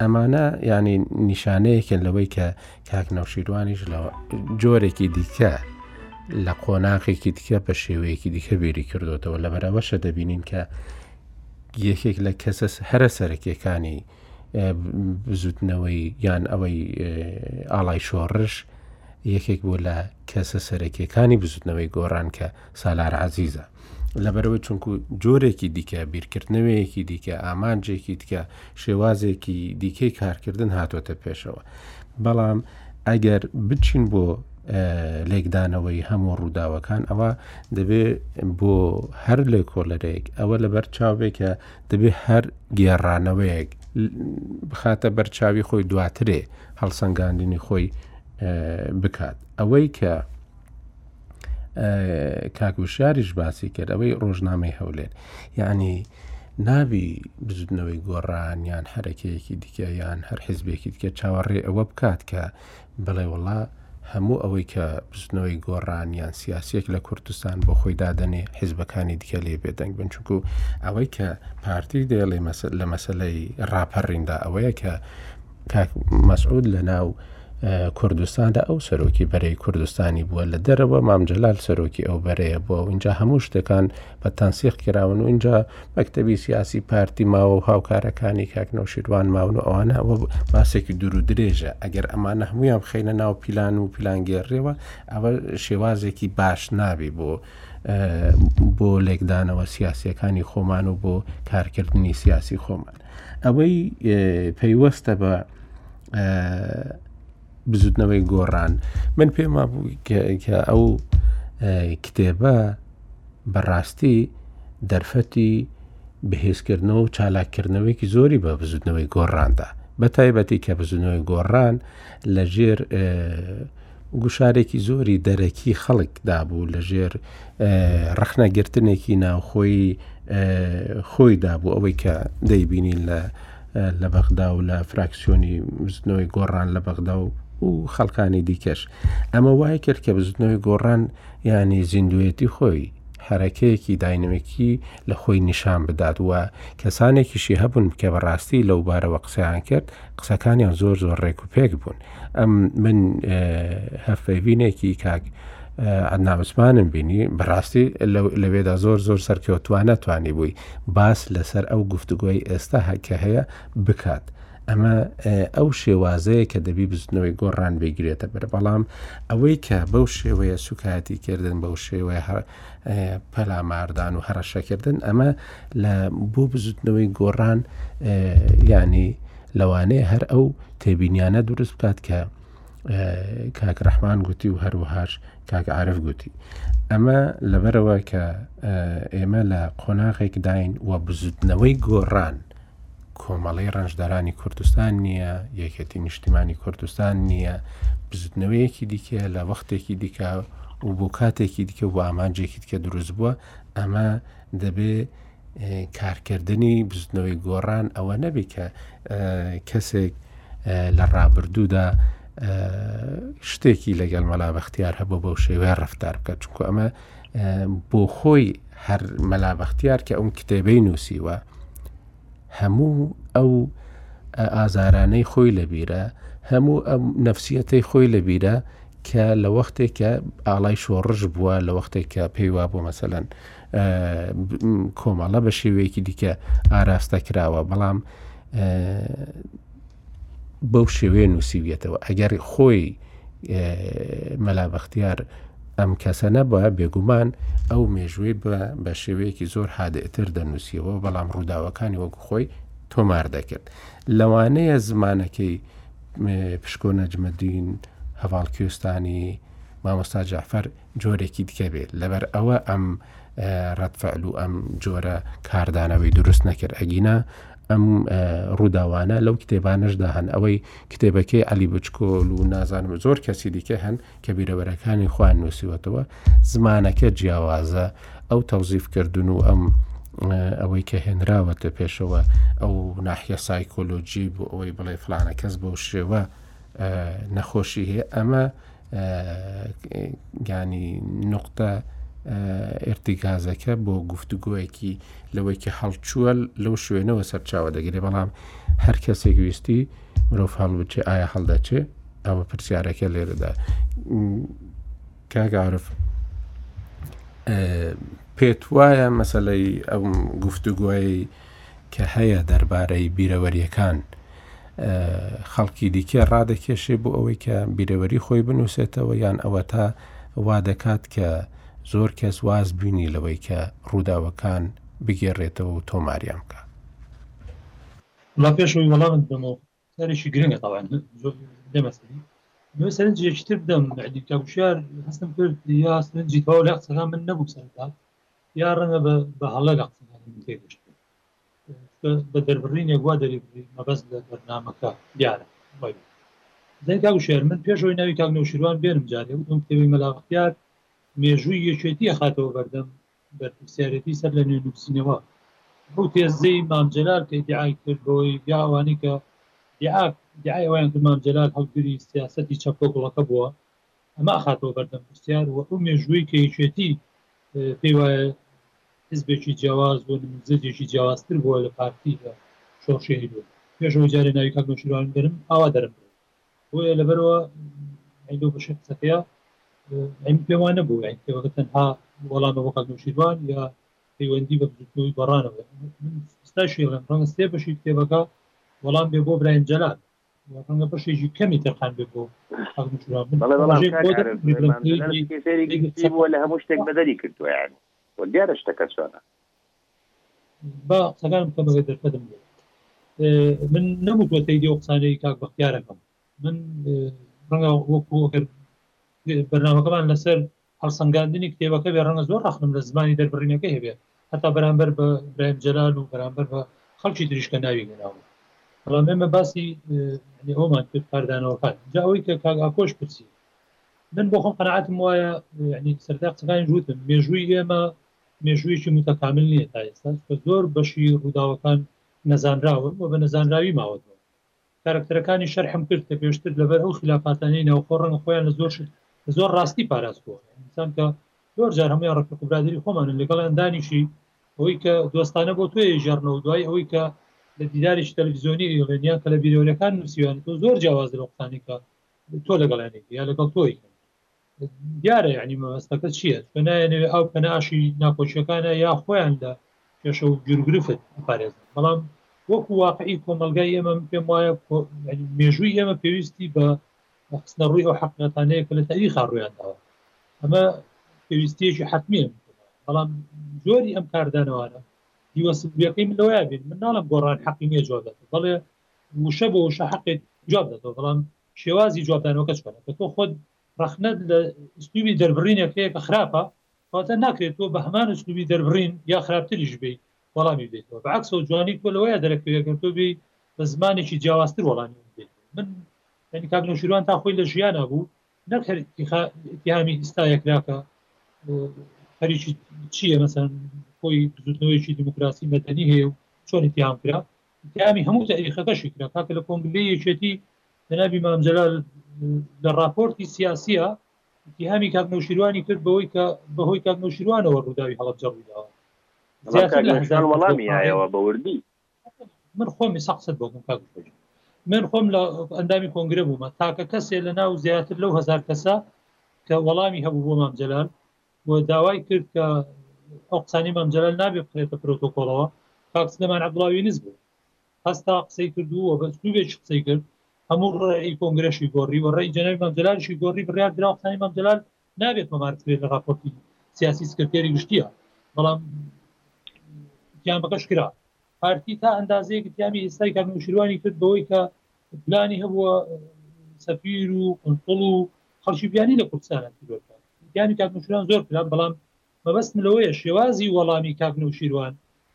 ئەمانە ینی نیشانەیەکن لەوەی کە کاک نەوشیروانیش لە جۆرێکی دیکە لە قۆناغێکی دیکە بە شێوەیەکی دیکە بیری کردوتەوە لە بەرەوەشە دەبینین کە یەکێک لە کەسە هەرە سەرەکیەکانی بزوتنەوەی یان ئەوەی ئاڵای شۆڕش یەکێک بۆ لە کەسە سەرەکیەکانی بزوتنەوەی گۆڕان کە سالار عزیزە لەبەرەوە چونکو جۆرێکی دیکە بیرکردنەوەیەکی دیکە ئامانجێکی دیکە شێوازێکی دیکەی کارکردن هاتۆتە پێشەوە بەڵام ئەگەر بچین بۆ لێکدانەوەی هەموو ڕووداوەکان ئەوە دەبێ بۆ هەر لێ کۆلەرێک ئەوە لە بەر چاوێک کە دەبێ هەر گێڕانەوەیەک بخاتە بەرچاوی خۆی دواترێ هەڵسەنگاندنی خۆی بکات ئەوەی کە کاک وشیاریش باسی کرد ئەوەی ڕۆژنامەی هەولێر یعنی نابی بزودنەوەی گۆڕان یان حرەکەیەکی دیکە یان هەر حزبێکی دیکە چاوەڕێ ئەوە بکات کە بڵێ وڵا هەموو ئەوەی کە بزنەوەی گۆڕان یان سیاسێک لە کوردستان بۆ خۆی دادەنێ حیزبەکانی دیکە لێ بێدەنگ بن چونکو ئەوەی کە پارتی دەیڵێ لە مەسلەی ڕاپەڕیندا ئەوەیە کە کاک مەسعود لە ناو کوردستاندا ئەو سەرۆکی بەرەی کوردستانی بووە لە دەرەوە مام جەلال سەرۆکی ئەو بەرەیە بووە و اینجا هەموو شتەکان بە تەنسیق کراون و اینجا مەکتتەبی سیاسی پارتی ماوە و هاوکارەکانی کاکنەوە شیروان ماون و ئەوانە ئەوە باسێکی دوور و درێژە ئەگەر ئەمانە هەمویان بخینە ناو پیلان و پیلانگەێڕێەوە ئەوە شێوازێکی باش نابی بۆ بۆ لێکدانەوە سیاسیەکانی خۆمان و بۆ کارکردنی سیاسی خۆمان. ئەوەی پەیوەستە بە بزوتنەوەی گۆڕان من پێم وابوو کە ئەو کتێبە بەڕاستی دەرفەتی بەهێزکردنەوە و چالاککردنەوەیکی زۆری بە بزوتنەوەی گۆڕاندا بە تایبەتی کە بزنەوەی گۆڕان لە ژێر گوشارێکی زۆری دەرەکی خەڵک دابوو لە ژێر ڕخنە گرتنێکی ناوخۆی خۆی دابوو ئەوەی کە دەیبینین لە لە بەغدا و لە فراکسیۆنی بزنەوەی گۆڕان لە بەغدا و و خەڵکانی دیکەش ئەمە وای کرد کە بزنەوەی گۆڕان ینی زیندوێتی خۆی حرەکەیەکی داینەمەکی لە خۆی نیشان بدات وە کەسانێکیشی هەبوون بکە بەڕاستی لەو بارەوە قسەیان کرد قسەکانیان زۆر زۆر ڕێک و پێک بوون ئەم من هەفەڤینێکی کاک عدناوسمانم بینی بەڕاستی لەوێدا زۆر زۆر سەرکەوتوانە توانی بووی باس لەسەر ئەو گفتوگۆی ئێستا هەکە هەیە بکات. ئەمە ئەو شێوازەیە کە دەبی بزنەوەی گۆڕان بگرێتە بەر بەڵام ئەوەی کە بەو شێوەیە سوکایەتی کردن بەو شێوەیە پەلاماردان و هەڕەشەکردن ئەمە لە بۆ بزوتنەوەی گۆڕان ینی لەوانەیە هەر ئەو تێبینیانە دروست بکات کە کاک ڕەحمان گوتی و هەروەهاش کاک عرف گوتی ئەمە لەبەرەوە کە ئێمە لە قۆناغێکداین و بزوتنەوەی گۆڕان کۆمەڵی ڕەنجدارانی کوردستان نییە یەکێتی نیشتیمانی کوردستان نییە بزوتنەوەیەکی دیکە لە وەختێکی دیکە و بۆ کاتێکی دیکە و ئامانجێکی دیکە دروست بووە ئەمە دەبێ کارکردنی بزنەوەی گۆڕان ئەوە نەبی کە کەسێک لە ڕابردوودا شتێکی لەگەڵ مەلا بەختیار هەبوو بەو شێوەیە ڕفتار بکە چونکو ئەمە بۆ خۆی هەر مەلا بەختیار کە ئەوم کتێبەی نووسیوە هەموو ئەو ئازارانەی خۆی لەبیرە هەموو ئەم نەفسیەتەی خۆی لەبیرە کە لە وەختێکە ئاڵای شۆڕژ بووە لە وەختێکە پێیوا بۆ مەسەەن کۆمەڵە بە شێوەیەکی دیکە ئاراستە کراوە بەڵام بەو شێوێ نووسیویەتەوە ئەگەر خۆی مەلابختیار ئەم کەسە نەبە بێگومان ئەو مێژووی بە شێوەیەکی زۆر هادئتر دەنووسیەوە بەڵام ڕووداوەکانی وەک خۆی تۆمار دەکرد لەوانەیە زمانەکەی پشکۆ نەجمەدین هەواڵ کوێستانی مامۆستا جعفەر جۆرێکی دیکە بێت لەبەر ئەوە ئەم ڕەتفعل و ئەم جۆرە کاردانەوەی دروست نەکرد ئەگینا ئەم ڕووداوانە لەو کتێبانەشدا هەن ئەوەی کتێبەکەی علی بچکۆل و نازانم زۆر کەسی دیکە هەن کە بیرەوەرەکانی خوان نووسیوەتەوە زمانەکە جیاوازە ئەو تەوزیفکردن و ئەم ئەوەی کە هێنراوەتە پێشەوە ئەو ناحە سایکۆلۆجی بۆ ئەوەی بڵێ فلانە کەس بەو شێوە نەخۆشی هەیە ئەمە گانی نقطە ئرتیکازەکە بۆ گفتوگۆیەکی لەوەی کە هەڵچووە لەو شوێنەوە سەرچاوە دەگرێ بەڵام هەر کەسێک ویستی مرۆڤ هەڵبچێ ئایا هەڵدەچێ ئەوە پرسیارەکە لێرەدا کاگەعاعرف پێت وایە مەسلەی ئەم گفتوگوۆی کە هەیە دەربارەی بیرەوەریەکان خەڵکی دیکێ ڕادەکێشێ بۆ ئەوەی کە بیرەوەری خۆی بنووسێتەوە یان ئەوە تا وا دەکات کە زۆر کەس واز بینی لەوەی کە ڕووداوەکان بگێڕێتەوە و تۆماریان بکە. وڵا پێشەوەی وەڵامت بەمەوە. سەرێکی گرنگە تاوان لەمەسەری لۆ سەرنجێکی تر بدەم دیکتاکوشار هەستم کرد یا سەرنجی تەواو لە قسەکان من نەبوو سەرتا یا ڕەنگە بە هەڵە لە قسەکان من تێگەشت بە دەربڕینێک وا دەریبڕی مەبەست لە بەرنمەکە دیارە زای کاک شێر من پێشەوەی ناوی کاک نەوشیروان بێنم جارێ وتم کتێبی مەلاقیار مێژووی یەکێتی ئەخاتەوە بەردەم بەرپرسیارێتی سەر لە نوێ نووسینەوە ئەو تێزەی مام جەلال کە ئیدعای کرد بەوەی یا ئەوانەی کە ئیدعا- ئیدعای ئەوەیان کرد مام جەلال هەڵگری سیاسەتی چەپکە و گوڵەکە بووە ئەمە ئەخاتەوە بەردەم پرسیار و ئەو مێژووی کە یەکێتی اه، پێی وایە حزبێکی جیاواز بووە نموزەجێکی جیاوازتر بووە لە پارتی لە شۆڕشی هەیبوو پێش ئەوەی جارێ ناوی کاک نەوشیروانم دەرم ئاوا دەرم بڵێ بۆیە لەبەرەوە ئەیدۆ بەشی قسەکەیە ئەم پێوان نەبوو یان کتێبەکە تەنها وەڵامە بۆ خەک نوشیروان یا پەیوەندی بە بزوتنەوەی گۆڕانەوە ستاشی ڕێم ڕەنگە سێ بەشی کتێبەکە وەڵام بێ بۆ برایم جەلال ڕەنگە بەشێکی کەمی تەرخان بێ بۆ خەک نوشیروان بووە لە هەموو شتێک بەدەری کردویان دیارە شتەکە چۆنە با قسەکانم بکەم ئەگەر دەرفەتم بێت من نەموتوە تەیدی ئەو قسانەی کاک بەختیارەکەم من ڕەنگە وەکو ئەگەر بەرنامەکەمان لەسەر هەڵسەنگاندنی کتێبەکە بێ ڕەنگە زۆر ڕخنم لە زمانی دەربڕینەکە هەبێ هەتا بەرامبەر بە برایم جەلال و بەرامبەر بە خەڵکی دریشکە ناوی گەناوە بەڵام ئێمە باسی ئەومان کرد کاردانەوەکان جا ئەوەی کە کاک ئاکۆش پرسی من بۆ خۆم قەنعاتم وایە ینی سەردا قسەکانی ژوتم مێژووی ئێمە مێژوویەکی موتەکامل نییە تا ئێستا، چونکە زۆر بەشی ڕووداوەکان نەزانراون و بە نەزانراوی ماوەتەوە. کارەکتەرەکانی شەرحم کرد کە پێشتر لەبەر ئەو خیلافاتانەی ناوخۆ ڕەنگە خۆیان لە زۆر شت بە زۆر ڕاستی پاراستووە. ئینسان کە زۆر جار هەموویان ڕەفیق و برادەری خۆمانن لەگەڵیان دانیشی ئەوەی کە دۆستانە بۆ تۆیە ئیژەڕنە و دوای ئەوەی کە لە دیدارێکی تەلەفزیۆنی ئەیڵێن یان کە لە بیرەوەریەکان نووسیویانەتەوە زۆر جیاوازە لەو قسانەی کە تۆ لەگەڵیان ئەیکەی یا لەگەڵ تۆ ئەیکەن. دیارە یەعنی مەبەستەکە چیە چکە نایەنەوێ ئەو پەنە ئاشی ناکۆکیەکانە یا خۆیان لە کێشە و گرگرفت بپارێزن بەڵام وەکو واقعی کۆمەلگای ئێمە من پێم وایە مێژووی ئێمە پێویستی بە خستنە ڕووی ئەو حقیقەتانەیە کە لە تاریخا ڕویان داوە ئەمە پێویستیەکی حتمە بەڵام زۆری ئەم کاردانەوانە دیوەسبیەکەی من لەوەیە بێت من ناڵم گۆڕان حەقی نیە جواب دەێت بەڵێ وشە بۆ وشە حقێت جواب دەێتەوە بەڵام شێوازی جوابدانەوەکە چۆنە کە تۆ خۆت ڕەخنەت لە ئسلوبی دەربڕینێک هەیە کە خراپە کەواتە ناکرێت تۆ بە هەمان ئسلوبی دەربڕین یا خراپتریش بی وەڵامی بێتەوە بەعکسەوە جوانی تۆ لەوەیە دەرەکەوێتگەر تۆ بی بە زمانێکی جیاوازتر وەڵامی بێت من ینی کاک نەوشیروان تا خۆی لە ژیانە بوو نەک هەر اتهامی ئستا یەکراکە هەریکی چیە مەسەن خۆی بزوتنەوەیکی دیموکراسی مەدەنی هەیە و چۆن اتهام کرا ئیتهامی هەموو تاریخەکەشی کرا کاکە لە کۆنگرەی یەکێتی جەنابی مام جەلال لە ڕاپۆرتی سیاسیە ئیتهامی کاک نەوشیروانی کرد بەوەی کە بەهۆی کاک نەوشیروانەوە ڕووداوی هەڵەبجە ڕوویداوە زیاتر لە هەزار وەڵامی یایەوە بە وردی من خۆمی سەقسەت بۆ بکەم کاک بژی. من خۆم لە ئەندامی کۆنگرە بوومە تاکە کەسێ لە ناو زیاتر لەو هزار کەسە کە وەڵامی هەبوو بۆ مام جەلال و داوای کرد کە ئەو قسانەی مام جەلال نابێ بخرێتە پرۆتۆکۆڵەوە، کاک سلێمان عەبدوڵا وێنز بوو هەستا قسەی کرد و بە ئسلوبێکی قسەی کرد هەموو ڕێی کۆنگرەشی گۆڕی و ڕێی جەنابی مام جەلالیشی گۆڕی، بڕیار درا قسانی مام جەلال نابێ تۆمار بکرێت لە ڕاپۆرتی سیاسی سکرتێری گشتییە، بەڵام ئیتیامەکەش کرا. پارتی تا ئەندازەیەک ئیتیامی ئێستای کاک نەوشیروانی کرد بەوەی کە پلانی هەبووە سەفیر و قونسڵ و خەڵکی بیانی لە کوردستانا تیرۆر بکات. گیانی کاک نەوشیروان زۆر کرا بەڵام مەبەستم لەوەیە شێوازی وەڵامی کاک نەوشیروان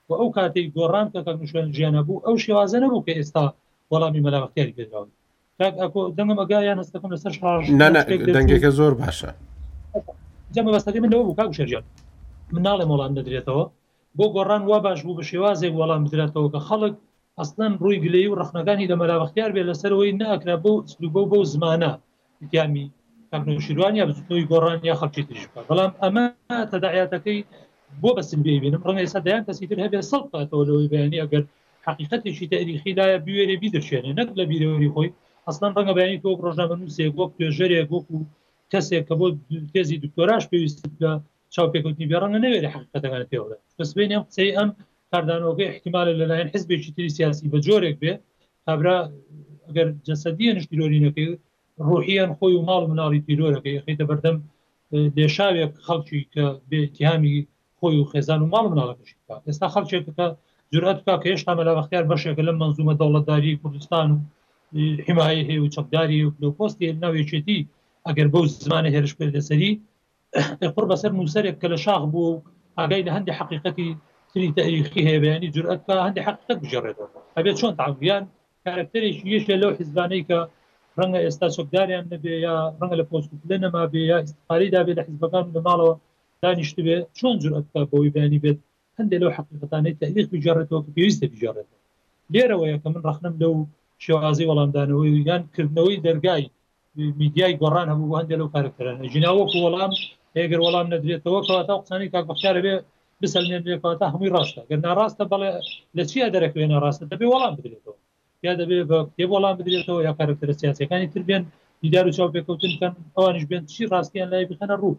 و ئەو کاتەی گۆڕان کە کاک نەوشیروان ژیان هەبوو ئەو شێوازە نەبوو کە ئێستا وەڵامی مەلا بەختیاری پێدراون کاک ئاکۆ دەنگم ئەگا یان هەستەکەم لەسەر شاژ نا نا شتێک دەرچوو دەنگێکە زۆر باشە جا مەبەستەکەی من لەوە بوو کاک وشێر گیان من ناڵێم وەڵام نەدرێتەوە بۆ گۆڕان وا باش بوو بە شێوازێک وەڵام بدرێتەوە کە خەڵک ئەسڵەن ڕووی گلەیی و ڕەخنەکانی لە مەلا بەختیار بێت لەسەر ئەوەی ناکرا بەو ئسلوبە و بەو زمانە ئیتیامی کاک نەوشیروان یا بزوتنەوەی گۆڕان یا خەڵکی تریش بکات بەڵام ئەمە تەداعیاتەکەی بۆ بەسن بێبێنم ڕەنگە ئێستا دەیان کەسی تر هەبێت سەڵ بکاتەوە لەوەی بەیانی ئەگەر حقیقەتێکی تاریخی لایە بوێرێ بیدرچێنێ نەک لە بیرەوەری خۆی ئەسڵان ڕەنگە بەیانی تۆ ڕۆژنامە نووسێک وەک توێژەرێک وەکو کەسێک کە بۆ تێزی دکتۆراش پێویست لە چاوپێکوتنی بێ ڕەنگە نەوێت حقیقەتەکان پێوەدا بەسبێنێ قسەی ئەم کاردانەوەگە احتیمالە لەلایەن حزبێکی تری سیاسی بە جۆرێک بێ کابرا گەر جەسەدیەنش تیرۆری نەکەی ڕوحیان خۆی و ماڵ و مناڵی تیرۆرەکە یخیتە بەردەم لێشاوێک خەڵکی کە بێتیهامی خۆی و خێزان و ماڵ مناڵەکەش ئێستا خەڵکێکەکە جورئەت بکە کە هێشتا مەلا بەختیار بەشێکە لەم منزومە دەوڵەتداری کوردستان و حمایە هەیە و چەکداری و پۆستی ناوێچێتی ئەگەر بەو زمانە هێرش کرد لەسەری قڕ بەسەر نووسەرێک کە لە شاخ بووە و ئاگای لە هەندێک حەقیقەتی تری تاریخی هەیە بەیانی جورئەت بکا هەندێک حەقیقەت بگێڕێتەوە ئەبێ چۆن تاویان کارەکتەرێکی یەکێ لەو حیزبانەی کە ڕەنگە ئێستا چەکداریان نەبێ یا ڕەنگە لە پۆست لە نەما بێ یا ئیسفاری دابێت لە حیزبەکان لە ماڵەوە دانیشت بێ چۆن جورئەت بکا بەوەی بەیانی بێت هەندێک لەو حەقیقەتانەی تاریخ بگێڕێتەوە کە پێویستە بگێڕێتەوە لێرەوەیە کە من ڕەخنەم لەو شێوازی وەڵامدانەوەی یان کردنەوەی دەرگای میدیای گۆڕان هەبوو بۆ هەندێک لەو کارەکتەرانە جنا وەکو وەڵام ئێگەر وەڵام نەدرێتەوە کەواتە ئەو قسانەی کاک بەختیار دەبێ بسەلمێنرێت کەواتە هەمووی ڕاستە گەر ناڕاستە بەڵێ لە چیا دەرەکەوێ ناڕاستە دەبێ وەڵام بدرێتەوە یا دەبێ بە کتێب وەڵام بدرێتەوە یا کارەکتەرە سیاسەکانی تر بێن دیدار و چاو پێکەوتن کەن ئەوانیش بێن چی ڕاستیان لای بخەنە ڕوو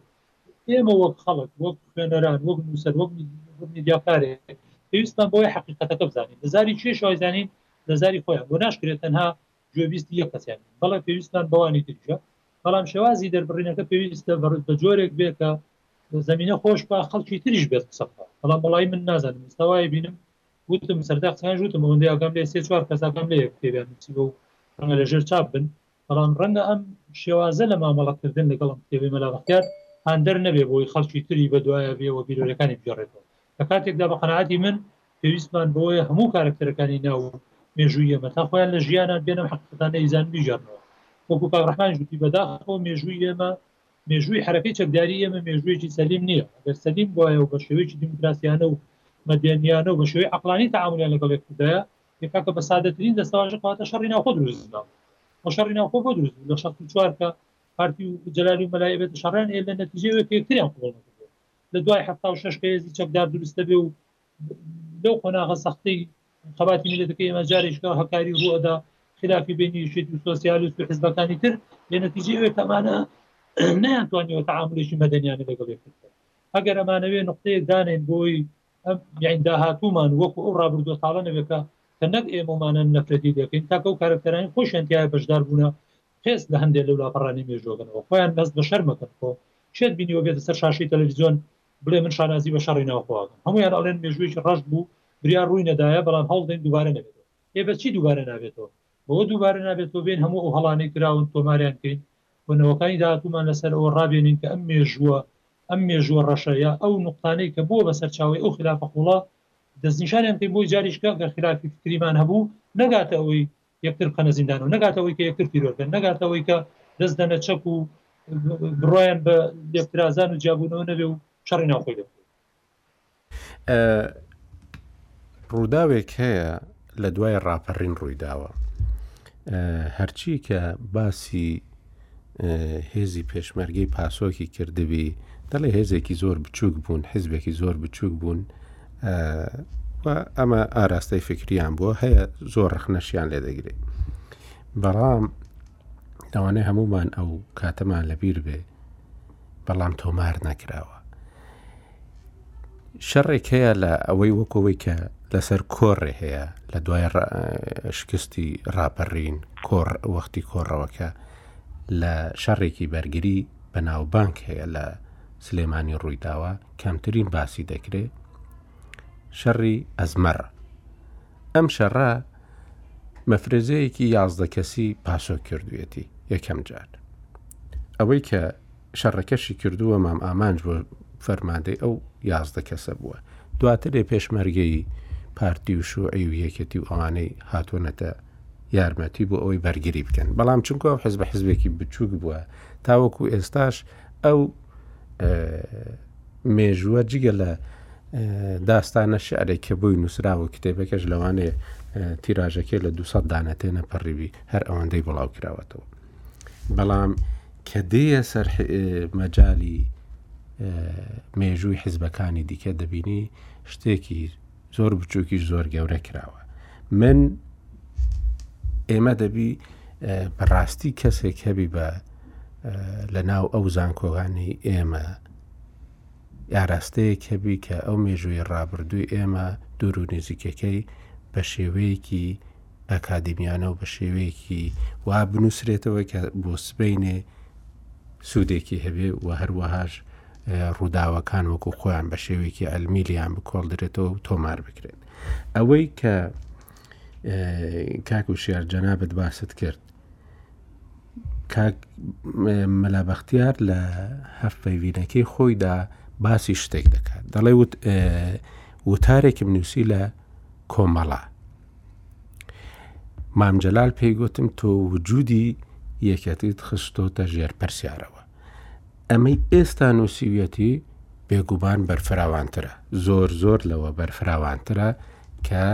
ئێمە وەک خەڵک وەک خوێنەران وەک نووسەر وەک میدیاکارێ پێویستمان بۆی حقیقەتەکە بزانین لە زاری چێشەوەی زانین لە زاری خۆیان بۆ ناشکرێت تەنها گوێبیستی یەک کەسیان بن، بەڵێ پێویستتان بەوانی تریشە، بەڵام شێوازی دەربڕینەکە پێویستە بە جۆرێک بێت کە زەمینە خۆش بە خەڵکی تریش بێت قسە بکە، بەڵام بەڵی من نازانم ئستا وای بینم وتم سەردا قسەیان وتم ئەوەندەی ئاگام لێ سێ چوار کەس ئاگام لێ کتێبیان نووسیوە و ڕەنگە لە ژێر چاپ بن، بەڵام ڕەنگە ئەم شێوازە لە مامەڵەکردن لەگەڵ ئەم کتێبەی مەلا بەختیار هاندەر نەبێ بۆی خەڵکی تری بەدوایە بێ و بیرۆرەکانی بگێڕێتەوە، لە کاتێکدا بە قەناعەتی من پێویستمان بەوەیە هەموو کارەکتەرەکانی ناو و مێژووی ئێمە تا خۆیان لە ژیانان بێن ئەم حەقیقەتانە ئیزان و بیگێڕنەوە. وەکو کاک ڕەحمانیش وتی بەداخەوە مێژووی ئێمە، مێژووی حەرەکەی چەکداریی ئێمە مێژوویەکی سەلیم نییە. ئەگەر سەلیم بوایە و بە شێوەیەکی دیموکراسیانە و مەدەنیانە و بە شێوەی عەقڵانی تەعامولیان لەگەڵ یەک کردایە، ئێ کاکە بە سادەترین دەستەواژە کەواتە شەڕی ناوخۆ دروست نابوو. خۆ شەڕی ناوخۆ بۆ دروست بوو؟ لە شەست و چوار کە پارتی و جەلالی و مەلای ئەبێتە شەڕیان ئێ لە نەتیجەی ئەوەی کە یەکتریان قبوڵ نەکردووە. لە دوای حەفتا و شەش کە هێزی چەکدار دروست دەبێ و لەو قۆناغە سەختەی خەباتی میلەتەکە ئێمە جارێکەوە هەکاری ڕوو ئەدا خلافی بینی یەکێتی و سۆسیالست و حزبەکانی تر لە نەتیجە ئەوێ کەمانە نەیانتوانیەوە تعاملێکی مەدەنیانە لەگەڵ یەکتر ئەگەر ئەمانەوێ نقطەیەک دانێن بۆی یعنی داهاتوومان وەکو ئەو ڕابردوە تاڵە نەبێکە کە نەک ئێمەمانە نەفرەتی دەکەین تاکە و کارکتەرانی خۆشیان تایە بەشدار بوونە خێز لە هەندێک لەو لاپەڕانی مێژۆگەنەوە خۆیان مەست بە شەرمەکەن خۆ شێت بینیوە بێتە سەر شاشی تەلەڤزیۆن بڵێ من شانازی بە شەڕی ناوخۆاکەم هەمویان ئەڵێن مێژوویکی ڕەش بوو بریا ڕووی نەدایە بەڵام هەوڵدەین دووبارە نەبێتەوە ئێ بەچی دووبارە نابێتەوە بەوە دووبارە نابێتەوە بێن هەموو ئەو هەڵانەی کراون تۆماریان کەین و نەوەکانی داهاتوومان لەسەر ئەوە ڕابێنین کە ئەم مێژووە ئەم مێژووە ڕەشە یا ئەو نقطانەی کە بووە بە سەرچاوی ئەو خلافە قوڵە دەستنیشانیان کەین بۆی جاریشکە گەر خلافی فکریمان هەبوو نەگاتە ئەوەی یەکتر بخەنە زیندانەوە نەگاتە ئەوەی کە یەکتر تیرۆر کەن نەگاتە ئەوەی کە دەست دەنە چەک و بڕۆیان بە لێپترازان و جیابوونەوە نەبێ و شەڕی ناوخۆی دەکرێت ڕووداوێک هەیە لە دوای ڕاپەڕین ڕوویداوە هەرچی کە باسی هێزی پێشمەرگەی پاسۆکی کردبی دەڵێ هێزێکی زۆر بچووک بوون حزبێکی زۆر بچووک بوون ئەمە ئاراستەی فکریان بووە هەیە زۆر ڕخنەشیان لێ دەگرێت بەڵام لەوانەیە هەمومان ئەو کاتەمان لەبیر بێ بەڵام تۆمار نەکراوە شەڕێک هەیە لە ئەوەی وەکەوەی کە لەسەر کۆڕێ هەیە لە دوای شکستی ڕاپەڕین کۆڕ وەختی کۆڕەوەکە لە شەڕێکی بەرگری بە ناوبانک هەیە لە سلێمانی ڕوویداوە کەمترین باسی دەکرێت شەڕی ئەزمەڕ ئەم شەڕە مەفرزەیەکی یازدە کەسی پاسۆ کردوێتی یەکەم جار ئەوەی کە شەڕەکەشی کردووە مام ئامانج بۆ فەرماندەی ئەو یازدە کەسە بووە دواترێ پێشمەرگەی پارتی و شوعی و یەکەتی و ئەوانەی هاتوونەتە یارمەتی بۆ ئەوەی بەرگری بکەن بەڵام چونکە ئەو حزب حزبێکی بچووک بووە تاوەکو ئێستاش ئەو مێژووە جگە لە داستانە شعرێک کە بۆی نووسراوە کتێبەکەش لەوانێ تیراژەکەی لە 200 دانەتێنە پەڕیوی هەر ئەوەندەی بڵاو کراوەتەوە بەڵام کە دێیە سەر مەجالی مێژووی حیزبەکانی دیکە دەبینی شتێکی زۆر بچووکیش زۆر گەورە کراوە من ئێمە دەبی بەڕاستی کەسێک هەبی بە لە ناو ئەو زانکۆگانی ئێمە یاراستەیەک هەبی کە ئەو مێژووی ڕابردووی ئێمە دوور و نزیکەکەی بە شێوەیەکی ئەکادیمیانە و بە شێوەیەکی وا بنووسرێتەوە کە بۆ سبینێ سوودێکی هەبێ و هەروەهاش ڕووداوەکان وەکو خۆیان بە شێوەیەکی ئەلمی لیان بکۆڵ درێتەوە و تۆمار بکرێن ئەوەی کە کاک و شار جەنابەت باست کرد کاک مەلابختیار لە هەفپەیڤینەکەی خۆیدا باسی شتێک دەکات دەڵێ وتارێکم نووسی لە کۆمەڵە مامجلال پێی گوتم تۆ وجودی یەکەتیت خستۆتە ژێر پرسیارەوە ئەمەی ئێستا نووسویەتی بێگومان بەرفراوانترە زۆر زۆر لەوە بەرفراوانترە کە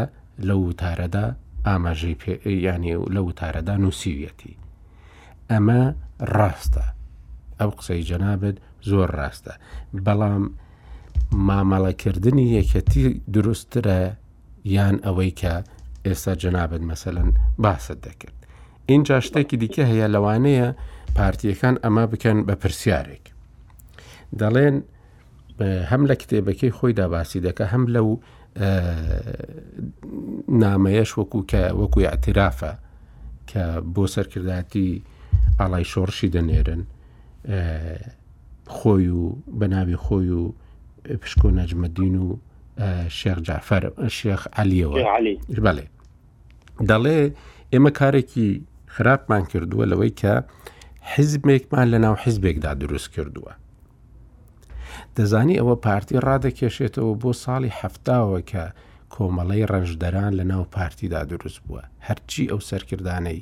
لە وتارەدا ئاماژەی پێ ینی لە وتارەدا نووسویەتی ئەمە ڕاستە ئەو قسەی جەنابەت زۆر ڕاستە بەڵام مامەڵەکردنی یەکەتی دروسترە یان ئەوەی کە ئێستا جەنابەت مەسەەن باست دەکرد اینجا شتێکی دیکە هەیە لەوانەیە پارتیەکان ئەمە بکەن بە پرسیارێک دەڵێن هەم لە کتێبەکەی خۆیدا باسی دەکە هەم لەو نامەیەش وەکو کە وەکو ئەتیرافە کە بۆ سەرکرداتی ئاڵای شۆڕشی دەنێرن خۆی و بەناوی خۆی و پشکۆ نەجمەدین و شێخ جعفر شێخ علیەوە بەڵێ دەڵێ ئێمە کارێکی خراپمان کردووە لەوەی کە حزبێکمان لە ناو حزبێکدا دروست کردووە دەزانی ئەوە پارتی ڕادەکێشێتەوە بۆ ساڵی هەفتاوە کە کۆمەڵەی ڕەنجدەران لە ناو پارتیدا دروست بووە هەرچی ئەو سەرکردانەی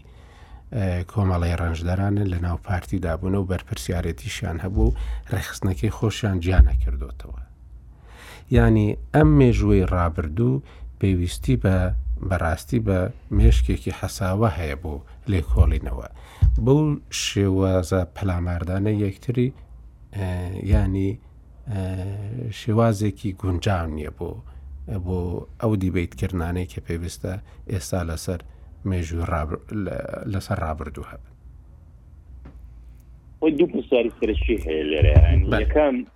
کۆمەڵی ڕەنجدەرانە لە ناو پارتیدا بوون و بەرپرسیارەتیشیان هەبوو ڕێخستنەکەی خۆشیان جیانە کردوتەوە یانی ئەم مێژووەی ڕابردوو پێویستی بە بەڕاستی بە مێشکێکی حەساوە هەیە بۆ لێکۆڵینەوە بەو شێوازە پەلاماردانە یەکتری ینی شێوازێکی گونجاو نییە بۆ بۆ ئەو دیبیتکردانەی کە پێویستە ئێستا لەسەر مێژوو لەسەر ڕابردوو هەبن دوو پرسیاری سەرکی هەیە لێرە یەکەم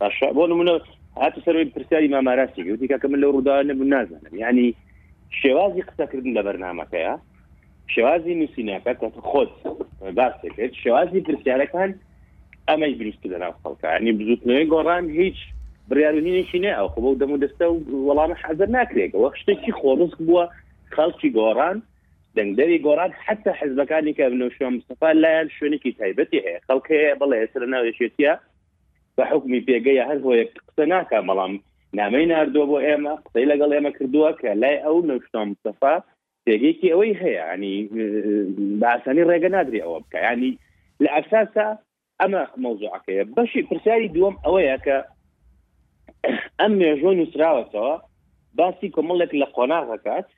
باشە بۆ نمونە هاتو سەرۆی پرسیاری ماماراسی گوتی کە من لە ڕوودا نەبوو نازانم ینی شێوازی قسەکردن لە بەرنمەکەیە شێوازی نووسینەکە کە خۆت باسی کرد شێوازی پرسیارەکان ئەمەی دروست لە ناو خەڵکانی بزوتنەوەی گۆڕان هیچ بڕیاروهینێکی نێ ئەو خۆ بە دەمو دەستە و وەڵامە حەزر ناکرێتەوە شتێکی خۆڕسک بووە خەڵکی گۆڕان دەنگدەری گۆڕان حتا حزبەکانی کە بنەوشە مستەفا لایەن شوێنێکی تایبەتی هەیە خەڵکەیە بڵێ سەر ناوێشێتە بە حکومی پێگە یا هەر هۆیەک قسە ناکە بەڵام نامەی نردووە بۆ ئێمە قسەی لەگەڵ ئێمە کردووە کە لای ئەو نوشتۆم سەفا پێگەیەکی ئەوەی هەیە ینی باسانی ڕێگە نادرێ ئەوە بکە ینی لە ئەساسا ئەمە مەوزوعەکەیە بەشی پرسیاری دووەم ئەوەیە کە ئەم مێژۆ نووسراوەتەوە باسی کۆمەڵێک لە قۆناغەکات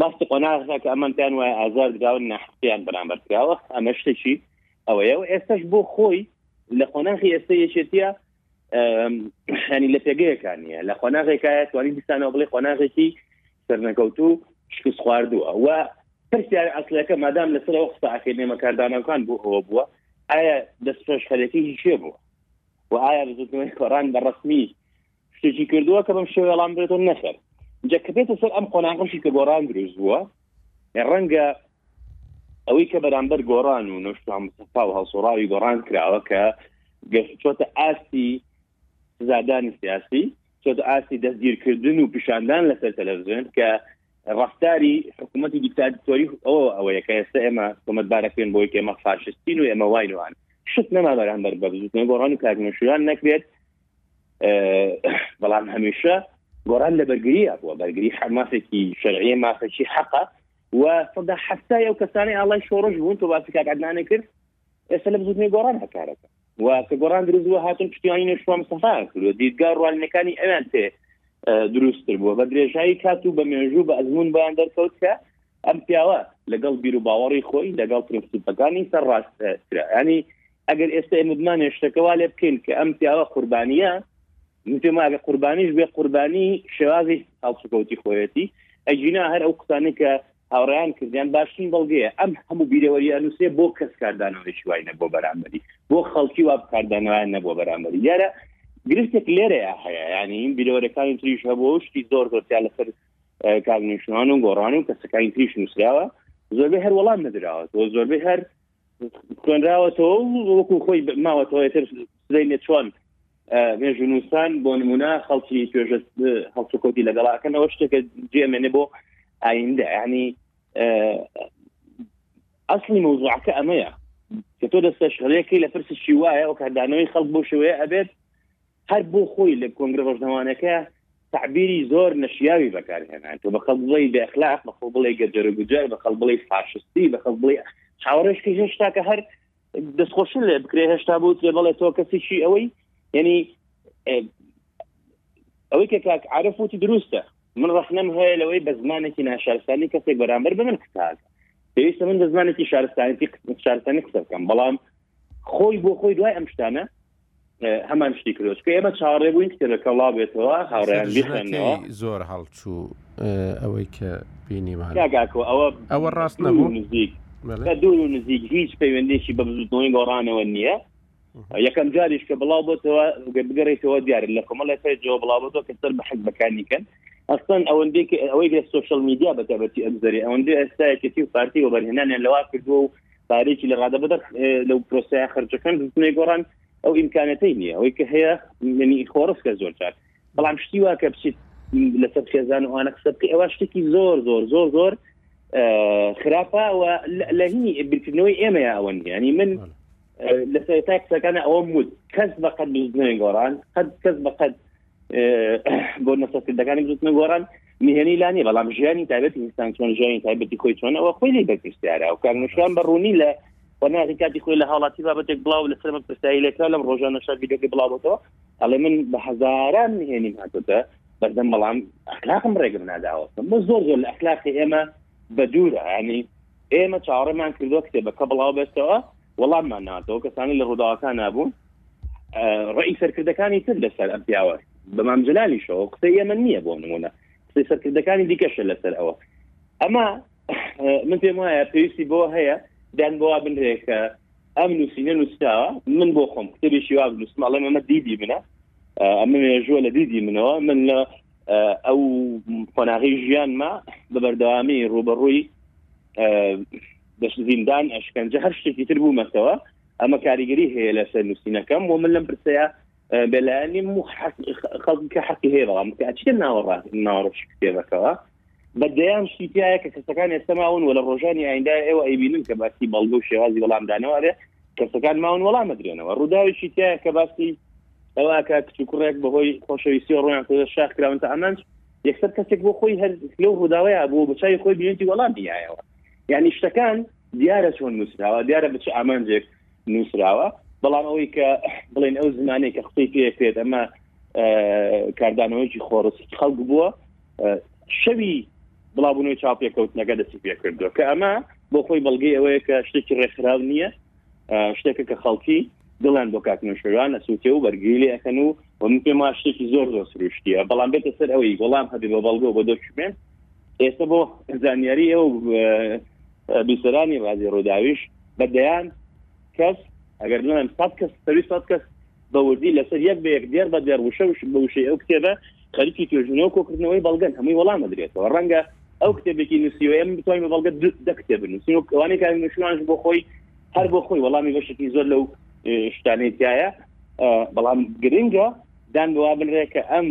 باستی قۆناغ ناکە ئەمان پێیان وایە ئازار دراون نەحقیان بەرامبەر کراوە ئەمە شتێکی ئەوەیە و ئێستش بۆ خۆی لە قۆناغی ئێستا یەکێتیە هەنی لە پێگەیەکان نیە لە قۆناغێکایە توانی دیسانەوە بڵێ قۆناغێکی سەرنەکەوتو شکست خواردووە و پرسیار ئەسلەکە مادام لەسەر ئەو قسە ئەکەی نێمە کاردانەکان بۆ ئەوە بووە ئایا دەستپێش خەرەکی هیچێ بووە و ئایا بزوتنەوەی کۆران بە ڕسمی شتێکی کردووە کە بەم شێوە وەڵام بدرێتەوە نەخێر جا کە بێتە سەر ئەم قۆناغەشی کە گۆڕان دروست بووە ڕەنگە ئەوەی کە بەرامبەر گۆڕان و نەشتام سەفا و هەڵسۆڕاوی گۆڕان کراوە کە گەشتۆتە ئاستی سزادانی سیاسی چۆتە ئاستی دەستگیرکردن و پیشاندان لەسەر تەلەڤزیۆن کە ڕفتاری حکوومەتی دیکتاتۆری ئەوە ئەوەیە کە ئێستا ئێمە کۆمەتبارەکەن بۆی کە ئێمە فاشستین و ئێمە واینوان شت نەما بەرامبەر بە بزوتنە گۆڕان و کاکنەشوران نەکرێت بەڵام هەمیشە گۆران لە بەرگریە بووە بەرگری حماسێکی شەرعە مافەکی حەقە و سەدا حستا ئەو کەسانی ئاڵای شۆڕش بوون تۆ باسی کاکدانە کرد ئێستا لە بزودنی گۆڕان هەکارەکە و کە گۆڕان دروزوە هاتن پشتیوانی نشوام سەفان کردوە دیدگا ڕوانەکانی ئەویان تێ دروستتر بووە بە درێژایی کات و بە مێژوو بە ئەزمون بەیان دەرکەوت کە ئەم پیاوە لەگەڵ بیر و باوەڕی خۆی لەگەڵ پرسیپەکانی سەر ڕاسترا ینی ئەگەر ئێستا ئێمە بمانێ شتەکە وا لێ بکەین کە ئەم پیاوە قوربانیە پێماگە قوربانیش بێ قوربانی شێوازی هەڵسوکەوتی خۆیەتی ئەگینا هەر ئەو قسانە کە هاوڕیان کردیان باشترین بەڵگەیە ئەم هەموو بیرەوەریە نووسێ بۆ کەس کاردانەوەیشی وای نەبوو بۆ بەرامبەری بۆ خەڵکی وا بکاردانەوەیان نەبوو بەرامبەری دیارە گرفتێک لێرەیە هەیە ینی بیرەوەرەکانی تریش هەبوو شتی زۆر زۆرتیا لەسەر کارنیشتوان و گۆڕان و کەسەکانی تریش نووسراوە زۆربەی هەر وەڵام نەدراوە زۆربەی هەر خوێنراوەتەوە وەکو خۆی ماوەتەوەتر سلێنێ چۆن مێژونووسان بۆ نمونە خەڵکی توێژە هەڵسوکەوتی لەگەڵاکەنەوە شتێکە جێمێنێ بۆ ئایندە ینی ئەسلی مەوزوعەکە ئەمەیە کە تۆ دەستە شغلەکەی لە پرسیشی وایە و کاردانەوەی خەڵک بۆ شوەیە ئەبێت هەر بۆ خۆی لە کۆنگرە ڕۆژنەوانەکە تعبیری زۆر نەشیاوی بەکارهێنا تۆ بە خەڵ بڵی بەخلاق بە خۆ بڵێ گەجەرە گوجار بە خەڵ بڵی فاشستی بە خەڵ بڵێ چاوەڕێشکی هێشتا کە هەر دەستخۆشی لێ بکرێ هێشتا بوت لێ بڵێ تۆ کەسیشی ئەوەی یعنی ئەوەی کە کاک عرف وتی دروستە من ڕخنم هەیە لەوەی بە زمانێکی ناشارستانی کەسێک بەرامبەر بە من قساکە پێویستە من دە زمانێکی شارستانێتی شارستانی قسە بکەم بەڵام خۆی بۆ خۆی دوای ئەم شتانە هەمان شتی کرۆچ کە ئێمە چاڕێ بووین کتێبەکە ڵا بێتەوە هاوڕیان بخێنەوە زۆر هەڵچوو ئەوەی کە بینیمانگاکۆ ئەوە ئەوە ڕاست نەبوو نزیک دوور و نزیک هیچ پەیوەندێکی بە بزودنەوەی گۆڕانەوە نییە یەکەم جاریش کە بڵاو بۆتەوە بگەڕێتەوە دیار لە کۆمەڵی پێجەوە بڵاوەوە کە سەر بە حەز بەکانی کەن ئەستان ئەوەندێک ئەوەی لە سوۆشل میدیا بەتەبەتی ئەگزری ئەوەندە ئێستایەکەتی و پارتی و بەرهێنانیان لەوا کردووە و پارێکی لە ڕادە بەدەر لەو پرۆسیای خرجەکان بزنێ گۆڕان ئەو ئیمکانەتەی نییە ئەوەی کە هەیە منی خۆڕسکە زۆر جار بەڵام شتی وا کە بچیت لەسەر خێزان و ئانە قسە بکەی ئەوە شتێکی زۆر زۆر زۆر زۆر خراپە و لە هینی ئەبیکردنەوەی ئێمە ئەوە نیانی من لە سەرتای قسەکانە ئەوە مود کەس بەقەت بزنێن گۆڕان قەت کەس بەقەت بۆ نەسەکردەکانی بزوتنە گۆڕان نهێنی لا نیە بەڵام ژیانی تابەتی ئینسان چۆن ژیانی تابەتی خۆی چۆنەوە خۆی لی بەرپرسیارە و کارنشان بە ڕوونی لە وەناغی کاتی خۆی لە هاڵاتی بابەتێک بڵاو لە سەرمە پرسایی لەکە لەم ڕۆژانە شادیگەکە بڵاوەوە ئەڵێ من بە هزاران نهێنیم هاتوتە بەردەم بەڵام ئەخلاقم ڕێگم ناداوە بۆ زۆر زۆر لە ئەخلاقی ئێمە بە دوورە ینی ئێمە چاوەڕێمان کردووە کتێبەکە بڵاو بێتەوە وەڵاممان ناتەوە کەسانی لە ڕووداوەکان نابوون ڕێی سەرکردەکانی تر لەسەر ئەم پیاوە بەمام جلالیشەوە قسە ئێمە نییە بۆ نمونە قسەی سەرکردەکانی دیکەشە لەسەر ئەوە ئەمە من پێم وایە پێویستی بۆ هەیە دان بۆوا بنرێکە ئەم نووسینە نووسراوە من بۆ خۆم کتێبێکی وا بنووسم ئەڵێ ئەمە دیدی منە ئەمە مێژووە لە دیدی منەوە من لە ئەو قۆناغی ژیانمە بە بەردەوامی ڕوبەڕووی زیندان ئەشکەنجە هەر شتێکی تر بوومەتەوە ئەمە کاریگەری هەیە لەسەر نووسینەکەم و من لەم پرسەیە بەلایانی خەڵکی کە حەقی هەیە بەڵام کە ئەچێت ناوەڕاست ناوەڕۆشی کتێبەکەەوە بە دەیان شتی تایە کە کەسەکان ئێستا ماون وە لە ڕۆژانی ئایندا ئێوە ئەیبینن کە باسی بەڵگە و شێوازی وەڵامدانەوەێ کەسەکان ماون وەڵام مەدرێنەوە ڕووداوێکی تایە کە باسی ئەوکە کچکوڕێک بەهۆی خۆشەویستی ڕۆیان تۆ شاخ کراون تا ئەمەنج یەکسەر کەسێک بۆ خۆی هەر لەو ڕووداوەیە بوو بەچوی خۆی بینێتی وەڵام دیایەوە یعنی شتەکان دیارە چۆن نووسراوە دیارە بچ ئامانجێک نووسراوە بەڵام ئەوەی کە بڵێن ئەو زمانێک کە قسەی پێ پێێت ئەمە کاردانەوەیکی خۆڕست خەڵک بووە شەوی بڵاوبوونەوەی چاوپێکەوتنەکە دەستی پێکردووە کە ئەمە بۆ خۆی بەڵگەی ئەوەیە کە شتێکی ڕێکخراو نییە شتێکە کە خەڵکی دڵیان بۆ کاک نوشیروان ئەسووتێ و بەرگری لێ ئەەکەن و ومن پێم وا شتێکی زۆر زۆر سروشتیە بەڵام بێتە سەر ئەوەی وەڵام هەبێ بە بەڵگە و بە دۆکیومنت ئێستا بۆ زانیاری ئەو بیسەرانی ڕازی ڕووداویش بە دەیان کەس ئەگەر بڵێن سەد کەس سەوی سەد کەس بە وردی لەسەر یەک بە یەک دێڕ بە دێڕ وشە وشە بە وشەی ئەو کتێبە خەریکی توێژینەوە و کۆکردنەوەی بەڵگەن هەمووی وەڵام دەدرێتەوە ڕەنگە ئەو کتێبێکی نووسیوە ئێمە بتوانین بە بەڵگە دو- دە کتێب بنووسین و ئەوانەی کە نووسیوانش بۆ خۆی هەر بۆ خۆی وەڵامی بەشێکی زۆر لەو اه، شتانەی تایە اه، بەڵام گرنگە دان بەوە بنرێت کە ئەم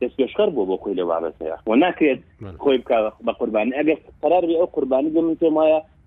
دەستپێشخەر بووە بۆ خۆی لەو بابەتەیە و ناکرێت بەڵێ. خۆی بکە بە قوربانی ئەگەر قرار بێ ئەو قوربانی بێ من پێم وایە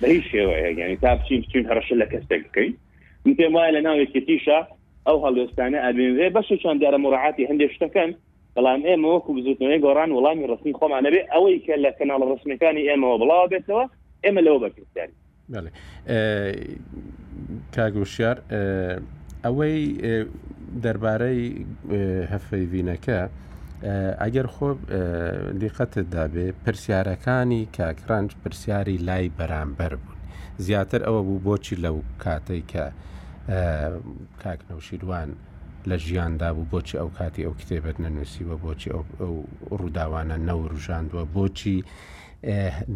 بە هیچ شێوەیەک یانی تا بچین بچین هەڕەشە لە کەسێک بکەین من پێم وایە لە ناو یەکێتیشە ئەو هەڵوێستانە ئەبێنرێ بەشێکیان دیارە مڕعاتی هەندێک شتەکەن بەڵام ئێمە وەکو بزوتنەوەی گۆڕان وەڵامی ڕسمی خۆمانەبێ ئەوەی کە لە کەناڵە ڕسمەکانی ئێمەوە بڵاوە بێتەوە ئێمە لەوە بەرپرسیاری کاک وشیار ئەوەی دەربارەی هەفەیڤینەکە ئەگەر خۆ دیقەتت دابێ پرسیارەکانی کاکرانج پرسیاری لای بەرامبەر بوون زیاتر ئەوە بوو بۆچی لەو کاتێک کە کاک نەوشیروان لە ژیاندا بوو بۆچی ئەو کاتی ئەو کتێبەت نەنووسیوە بۆچی ئەو ڕووداوانە نەوروژاندووە بۆچی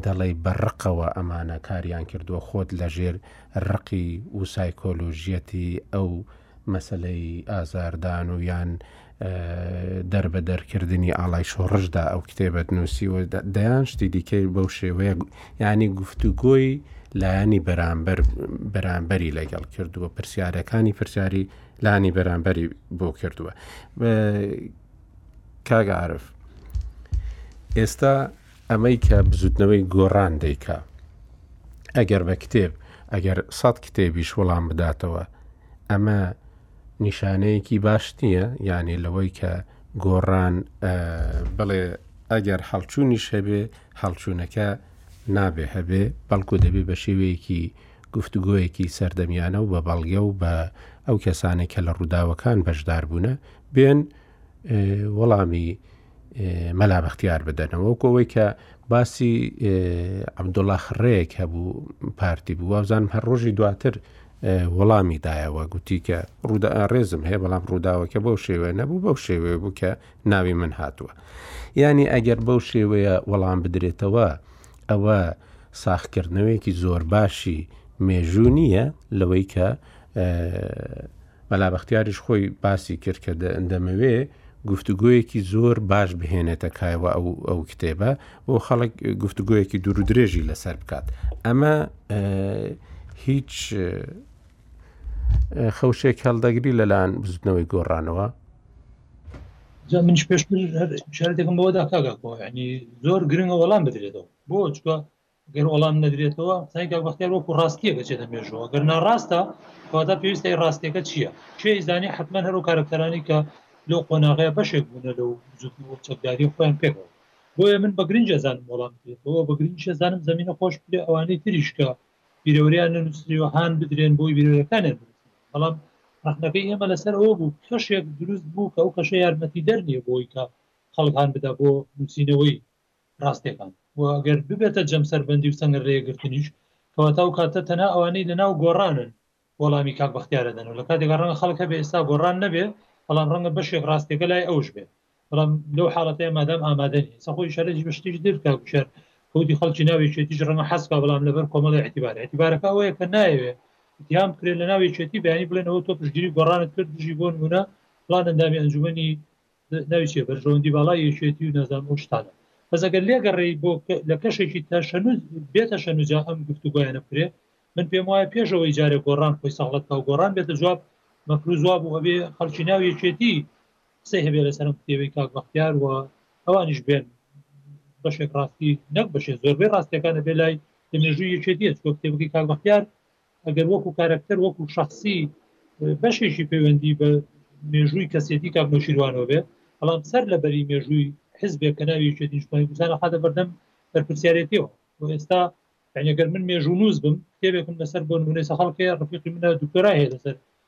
دەڵێ بەڕقەوە ئەمانە کاریان کردووە خۆت لەژێر ڕقی و سایکۆلۆژیەتی ئەو مەسەلەی ئازاردان و یان دەربەدەر کردنی ئاڵای شۆڕشدا ئەو کتێبەت نووسیوە دەیان شتی دیکەی بەو شێوەیە ینی گفتوگۆی لایەنی بەرامبەر بەرامبەری لەگەڵ کردووە پرسیارەکانی پرسیاری لانی بەرامبەری بۆ کردووە کاگەعاعرف ئێستا ئەمەی کە بزوتنەوەی گۆڕان دەیکا ئەگەر بە کتێب ئەگەر سەد کتێبیش وەڵام بداتەوە ئەمە نیشانەیەکی باش نییە یانێ لەوەی کە گۆڕان بڵێ ئەگەر هەڵچوونیش هەبێ هەڵچوونەکە نابێ هەبێ بەڵکو دەبێ بە شێوەیەکی گفتوگۆیەکی سەردەمیانە و بە بەڵگە و بە ئەو کەسانێک کە لە ڕووداوەکان بەشدار بوونە بێن وەڵامی مەلا بەختیار بدەنەوە وەکو ئەوەی کە باسی عبدوڵا خڕەیەک هەبوو پارتی بوو وابزانم هەر ڕۆژی دواتر وەڵامی دایەوە گوتی کە ڕوودا ڕێزم هەیە بەڵام ڕووداوەکە بەو شێوێ نەبوو بەو شێوێ بوو کە ناوی من هاتووە ینی ئەگەر بەو شێوەیە وەڵام بدرێتەوە ئەوە ساخکردنەوەیەکی زۆر باشی مێژوو نییە لەوەی کە مەلا بەختیاریش خۆی باسی کرد کە دەمەوێ گفتوگۆیەکی زۆر باش بهێنێتە کایەوە ئەو ئەو کتێبە بۆ خەڵک گفتوگۆیەکی دوور و درێژی لەسەر بکات ئەمە هیچ خەوشێک هەڵدەگری لەلاەن بزنەوەی گۆڕانەوە منش پێشتر شارێکم بەوەدا کاگاکۆ ینی زۆر گرنگە وەڵام بدرێتەوە بۆ چکە گەر وەڵام نەدرێتەوە قسەی کاک بەختیار وەکو ڕاستییەک ئەچێتە مێژووەوە، گەر ناڕاستە کەواتە پێویستە ئەی ڕاستییەکە چییە؟ کێ ئەیزانێ حەتمەن هەر ئەو کارەکتەرانەی کە لەو قۆناغەیە بەشێک بوونە لەو بزووتنەوە و چەکدارییە خۆیان پێکەوە. بۆیە من بە گرنج ئەزانم وەڵام بدرێتەوە و بە گرنگیش ئەزانم زەمینە خۆش بدرێ ئەوانەی تریش کە بیرەوریان نەنووسریوە هان بدرێن بۆی بیرەوریەکانیان بنووسنەوە. بەڵام ڕەخنەکەی ئێمە لەسەر ئەوە بوو کەشێک دروست بوو کە ئەو کەشە یارمەتیدەر نییە بۆی کە خەڵک هان بدا بۆ نووسینەوەی ڕاستیەکان و گەر ببێتە جەمسەربەندی و سەنگ رێگرتنیش کەواتە ئەو کاتە تەنها ئەوانەی لە ناو گۆڕانن وەڵامی کاک بەختیار ئەدەن و لە کاتێکا ڕەنگە خەڵک هەبێ ئێستا گۆڕان نەبێ بەڵام ڕەنگە بەشێک ڕاستیەکە لای ئەوش بێ بەڵام لەو حاڵەتەیە مادام ئامادە نیە ئێستا خۆی شەرەجی بە شتێکی تر کاک بشار کەوتی خەڵکی ناو یەکێتیش ڕەنگە حەز کا بەڵام لەبەر کۆمەڵی اعتیبار اعتیبارەکە ئەوەیە کە نایەوێ اتهام بکرێت لە ناو یەکێتی بەیانی بڵێن ئەوە تۆ پشتگیری گۆڕانت کرد دژی بۆ نمونە فڵان ئەندامی ئەنجومەنی ناوی چیە بەرژەوەندی باڵای یەکێتی و نازانم ئەو شتانە بەس ئەگەر لێگەڕێی بۆ لە کەشێکی تەشەنوج بێتە شەنوجا ئەم گفتوگۆیانە بکرێ من پێم وایە پێشەوەی جارێ گۆڕان خۆی سەغڵەت کا و گۆڕان بێتە جواب مەفروز وا بوو هەبێ خەڵکی ناو یەکێتی قسەی هەبێ لەسەرم کتێبی کاک بەختیار و ئەوانیش بێن بەشێک ڕاستی نەک بەشێ زۆربەی ڕاستیەکانە بێ لای لە مێژووی یەکێتیە چۆ کتێبەکەی کاک بەختیار ئەگەر وەکو کارەکتەر وەکو شەخسی بەشێکی پەیوەندی بە مێژووی کەسێتی کاک نەوشیروانەوە بێت بەڵام سەر لە بەری مێژووی حزبێک کە ناوی یەکێتی نیشتمانی کوردستانە خاتە بەردەم بەرپرسیارێتیەوە و ئێستا یعنی گەر من مێژوو نووس بم کتێبێکم لەسەر بۆ نمونەی سەخەڵکێ ڕفیقی منە دکتۆرای هەیە لەسەر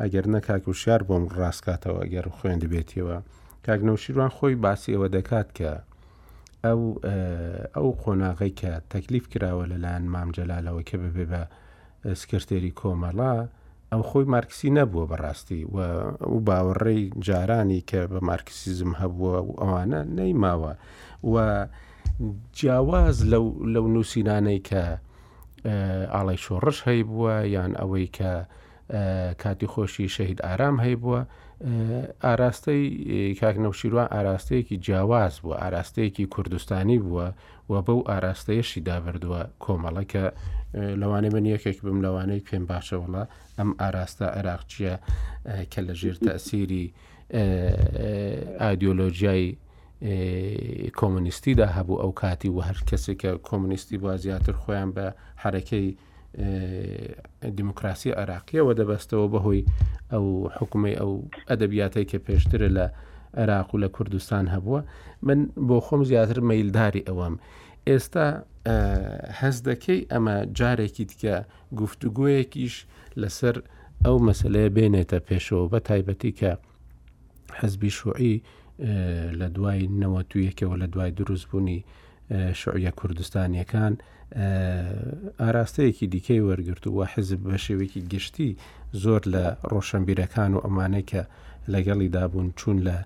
ئەگەر نا کاک وشیار بۆم ڕاست کاتەوە ئەگەر خوێندبێتیەوە کاک نەوشیروان خۆی باسی ئەوە دەکات کە ئەو ئەو قۆناغی کە تەکلیف کراوە لەلایەن مامجلالەوە کە ببێ بە سکرتێری کۆمەڵە ئەو خۆی مارکسی نەبووە بەڕاستی و و باوەڕێی جارانی کە بە مارکسیزم هەبووە و ئەوانە نەیماوە و جیاواز لەو نووسینانەی کە ئاڵای شۆڕش هەیبووە یان ئەوەی کە کاتی خۆشی شەهید ئارام هەیبووە ئاراستەی کاکنەوشیروان ئاراستەیەکی جیاواز بووە ئاراستەیەکی کوردستانی بووە و بەو ئاراستەیەشی دابردووە کۆمەڵە کە لەوانەیە من یەکێک بم لەوانەیە پێم باشە وڵە ئەم ئاراستە عێراقچیە کە لە ژێر تەسیری ئایدۆلۆژیای کۆمۆنیستیدا هەبوو ئەو کاتی و هەر کەسێکە کۆمۆنیستی بووە زیاتر خۆیان بە حرەکەی دیموکراسی عێراقیەوە دەبەستەوە بەهۆی ئەو حکومی ئەو ئەدەبیاتەی کە پێشترە لە عێراق و لە کوردستان هەبووە من بۆ خۆم زیاتر مەیلداری ئەوەم ئێستا هەز دەکەی ئەمە جارێکی دیکە گفتوگویەکیش لەسەر ئەو مەسلەیە بێنێتە پێشەوە بە تایبەتی کە حزبی شوعی لە دوای نەوەتویەکەوە لە دوای دروستبوونی شعە کوردستانیەکان ئاراستەیەکی دیکەی وەرگرت و حزب بە شێوەیەکی گشتی زۆر لە ڕۆشنبیرەکان و ئەمانەی کە لەگەڵی دابوون چوون لە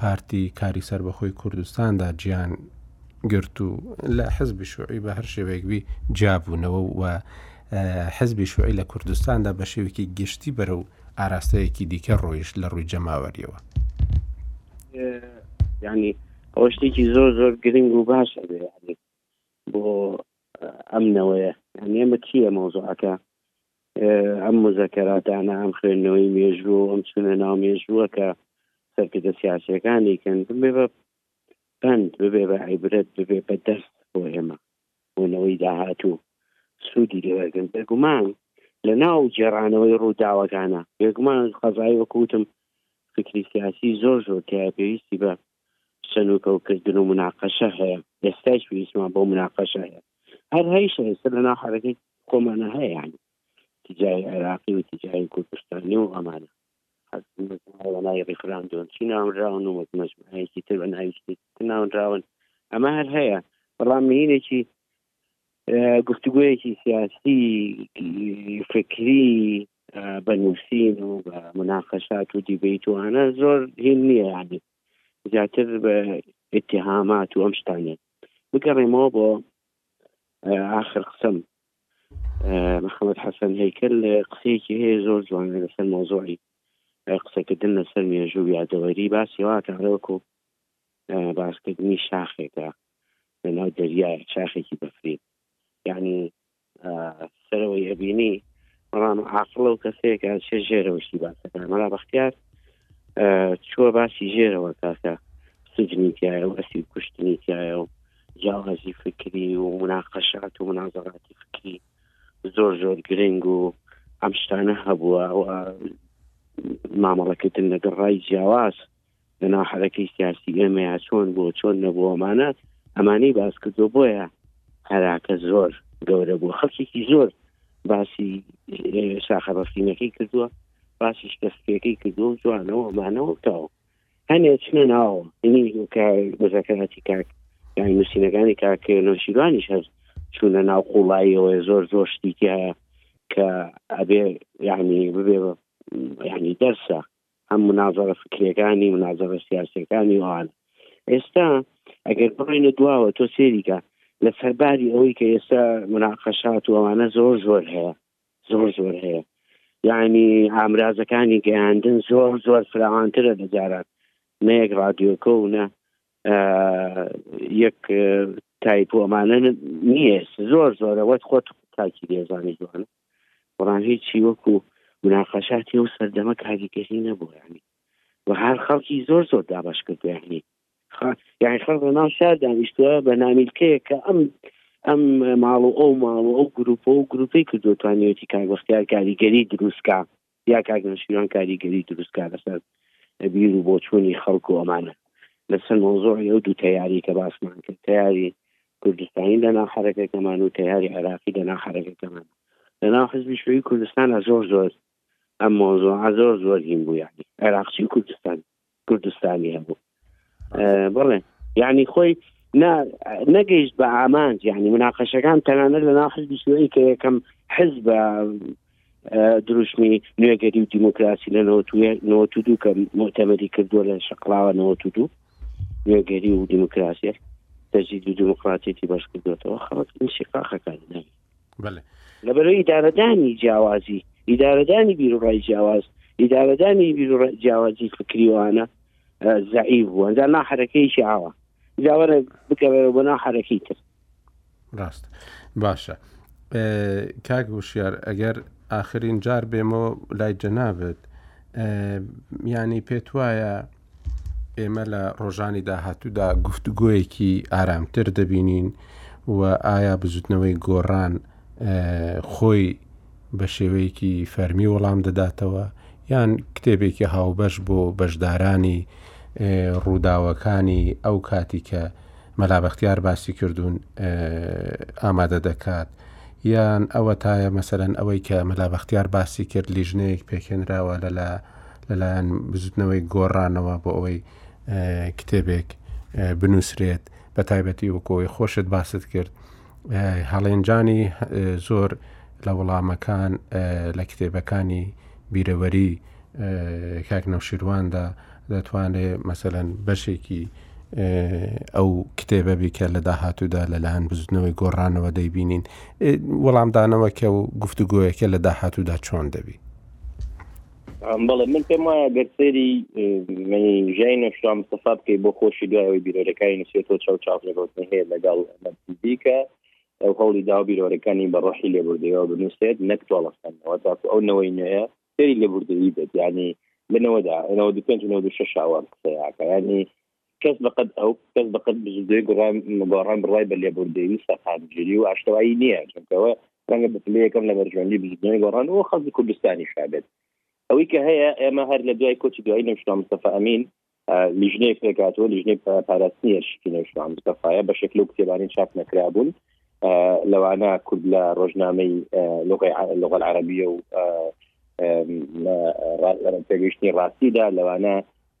پارتی کاری سربەخۆی کوردستاندا جیان گرت و لە حزبی شوعی بە هەر شێوەیەک بی جابوونەوە و حزبی شوعی لە کوردستاندا بە شێوەیەکی گشتی بەرەو ئاراستەیەکی دیکە ڕۆیشت لە ڕووی جەماوەریەوە ینی ئەوە شتێکی زۆر زۆر گرنگ و باش ئەبێ بۆ ئەمنەوەیە ئەمە چییە مۆزۆعەکە ئەم مزەکەراتانە ئەم خوێندنەوەی مێژوو ئەم چونە ناو مێژووە کە سەرکردە سیاسەکانی کەن بێ بە پند ببێ بە عیبرەت ببێ بە دەست بۆ ئێمە بۆ نەوەی داهاتوو سوودی لێ وەرگرن. بێگومان لەناو گێڕانەوەی ڕووداوەکانە، بێگومان قەزای وەکو وتم فکری سیاسی زۆر زۆر تیایە، پێویستی بە سنووردەوکردن و مناقەشە هەیە، ئێستایش پێویستمان بۆ مناقەشە هەیە، هەر هەیشە ئێستا لەناو حەرەکەی خۆمانە هەیە، یانی تیجای عێراقی و تیجای کوردستانی و ئەمانە. ناوی ڕیفراندۆن چی ناونراون و مەجموعەیەکی تر بە ناویشتی ناونراون ئەمە هەر هەیە بەڵام مینێکی گفتوگویەکی سیاسی فکری بە نووسین و بە مناقەشات و دیبیت و هەە زۆر هین نییە یانی زیاتر بە اتهامات و ئەم شتانە بگەڕێمەوە بۆ آخر قسم محەمەد حەسەن هەیکەل قسەیەکی هەیە زۆر جوانە لەسەر مۆزۆعی قسەکردن لەسەر مێژوو و یادەوەری باسی واکە هەرەوەکو باسکردنی شاخێکە لەناو دەریا چاخێکی بەفری یعنی سەرەوەی ئەبینی بەڵام عقلە و کەسێکە چێ ژێرەوەشتی باسەکە مەلا بەختیار چووە باسی ژێرەوە تاکە سجنی تایە و ئەسی کوشتنی تایە و جیاوازی فکری و مناقەشات و منازەڕاتی فکری زۆر زۆر گرنگ و ئەم شتانە هەبووە و مامەڵەکردن لەگەڵ ڕای جیاواز لەناو حەرەکەی سیاسی ئێمەیە چۆن بۆ چۆن نەبووەمانە ئەمانەی باس کردو بۆیە هەراکە زۆر گەورە بوو خەڵکێکی زۆر باسی شاخە بەفرینەکەی کردووە باسی شکستەکەی کردو جوانەوە مانەوە تاو هەنێ چنە ناوە ئینی مزەکەتی کاک یانی نووسینەکانی کاک نەوشیروانیش هەست چوونە ناو قوڵاییەوە زۆر زۆر شتیکی هەیە کە ئەبێ یعنی ببێ ینی دەرسە هەم منازەرە فکرەکانی منازەرە سیاسەکانی وان ئێستا ئەگەر بڕینە دواوە تۆ سێریکە لە سەرباری ئەوەی کە ئێستا مناقەشات و ئەوانە زۆر زۆر هەیە زۆر زۆر هەیە یعنی ئامرازەکانی گەیاندن زۆر زۆر فراوانترە لە جاران نە یەک ڕادیۆکە و نە یەک تایپ و ئەمانە نییە زۆر زۆرە وەت خۆت تاکی لێزانانی جوانە بەڵام هیچی وەکو مناقەشاتی و سەردەمە کاریگەری نەبووانی و هەر خەڵکی زۆر زۆر دابش کردیانی یاخ ڕناو شار دانیشتووە بە نامیلکەیە کە ئەم ئەم ماڵ و ئەو ماڵ و ئەو گروپ و گروپی کردو توانیوەتی کار بەختیار کاریگەری دروستکە یا کاگەنشیوان کاریگەری دروستکە لەسەر بیر و بۆچوونی خەڵک و ئەمانە لەسەر مۆزۆی ئەو دوو تیاری کە باسمان کرد تیاری کوردستانی لەنا حرەکەکەمان و تیاری عێراقی لەنا حرەکەکەمان لەناو حزبی شوی کوردستان زۆر زۆر ئەم مۆزۆ زۆر زۆر هیم بوو یعنی عێراقچی کوردستانی کوردستانی هەبوو بڵێ یعنی خۆی نەگەیشت بە ئامانج یعنی مناقەشەکان تەنانە لە ناو حزبی شوێی کە یەکەم حز بە دروشمی نوێگەری و دیموکراسی لە نەوە دوو کە متەمەری کردووە لە شقلاوە نەوە دوو نوێگەری و دیموکراسیە تەجید و دیموکراتێتی بەش کردوێتەوە خەڵک شقاخەکان ناوی لەبەرەوەی ئیدارەدانی جیاوازی ئیدارەدانی بیرڕای جیاواز ئیدارەدانی جیاوازی فکریوانە زعی بووە دا ناحرەکەیشی ئاوە جاوەرە بکەوێت بۆ ناحرەکەی تر ڕاست باشە کاک وشیار ئەگەر ئاخرین جار بێمەوە لای جەنابێت ینی پێت وایە ئێمە لە ڕۆژانی داهاتوودا گفتوگۆیەکی ئارامتر دەبینین و ئایا بزوتنەوەی گۆڕان خۆی بە شێوەیەکی فەرمی وەڵام دەداتەوە یان کتێبێکی هاوبەش بۆ بەشدارانی ڕووداوەکانی ئەو کاتی کە مەلابەختیار باسی کردوون ئامادە دەکات یان ئەوە تایە مەسەرەن ئەوەی کە مەلابەختیار باسی کرد لیژنەیەک پێکێنراوە لەلا لەلایەن بزوتنەوەی گۆڕانەوە بۆ ئەوەی کتێبێک بنووسرێت بە تایبەتی وەکۆی خۆشت باست کرد هەڵێنجانی زۆر لە وەڵامەکان لە کتێبەکانی بیرەوەری کاک نەوشیرواندا دەتوانێ مەسەەن بەشێکی ئەو کتێبە بیکە لە داهاتوودا لەلاەن بزنەوەی گۆڕانەوە دەیبینین وەڵامدانەوەکە و گفتوگوۆیەکە لە داهاتوودا چۆن دەبی بەڵێ من پێم وایە گەر سێری منی ژای نەشتا مستەفا بکەی بۆ خۆشی دوایەوەی بیرۆرەکانی نووسێتۆ چاو چاڕێبوتن هەیە لەگەڵ دیکە ئەو هەوڵی داو بیرۆرەکانی بە ڕۆحی لێبوردەوە بنووسێت نەک تۆڵەستانەوە تاکو ئەو نەوەی نوێە سێری لێبوردەوی بێت ینی لەنەوەدا ئەنەوە دو پێنج نەوە شەشاوە قسەیەکە ینی کەس بە قەد ئەو کەس بە قەد بزودوی گوڕان گۆڕان بڕای بە لێبوردەیی سەقامگیری و ئاشتەوایی نییە چونکەوە ڕەنگە بپلەیەکەم لە بەرژوەندی بزودوی گۆڕان و خەڵکی کوردستانی شابێت ئەوەی کە هەیە ئێمە هەر لە دوای کۆچی دوایی نەوشنا مستەفا ئەمین لیژنەیە پێکاتەوە لیژنەی پاراستنی هەرشکی نەوشنا مستەفاایە بە شکل و کتێبانی چاپ نەکرابوون لەوانە کورد لە ڕۆژنامەی لغل عربیە و پێگەیشتنی ڕاستیدا لەوانە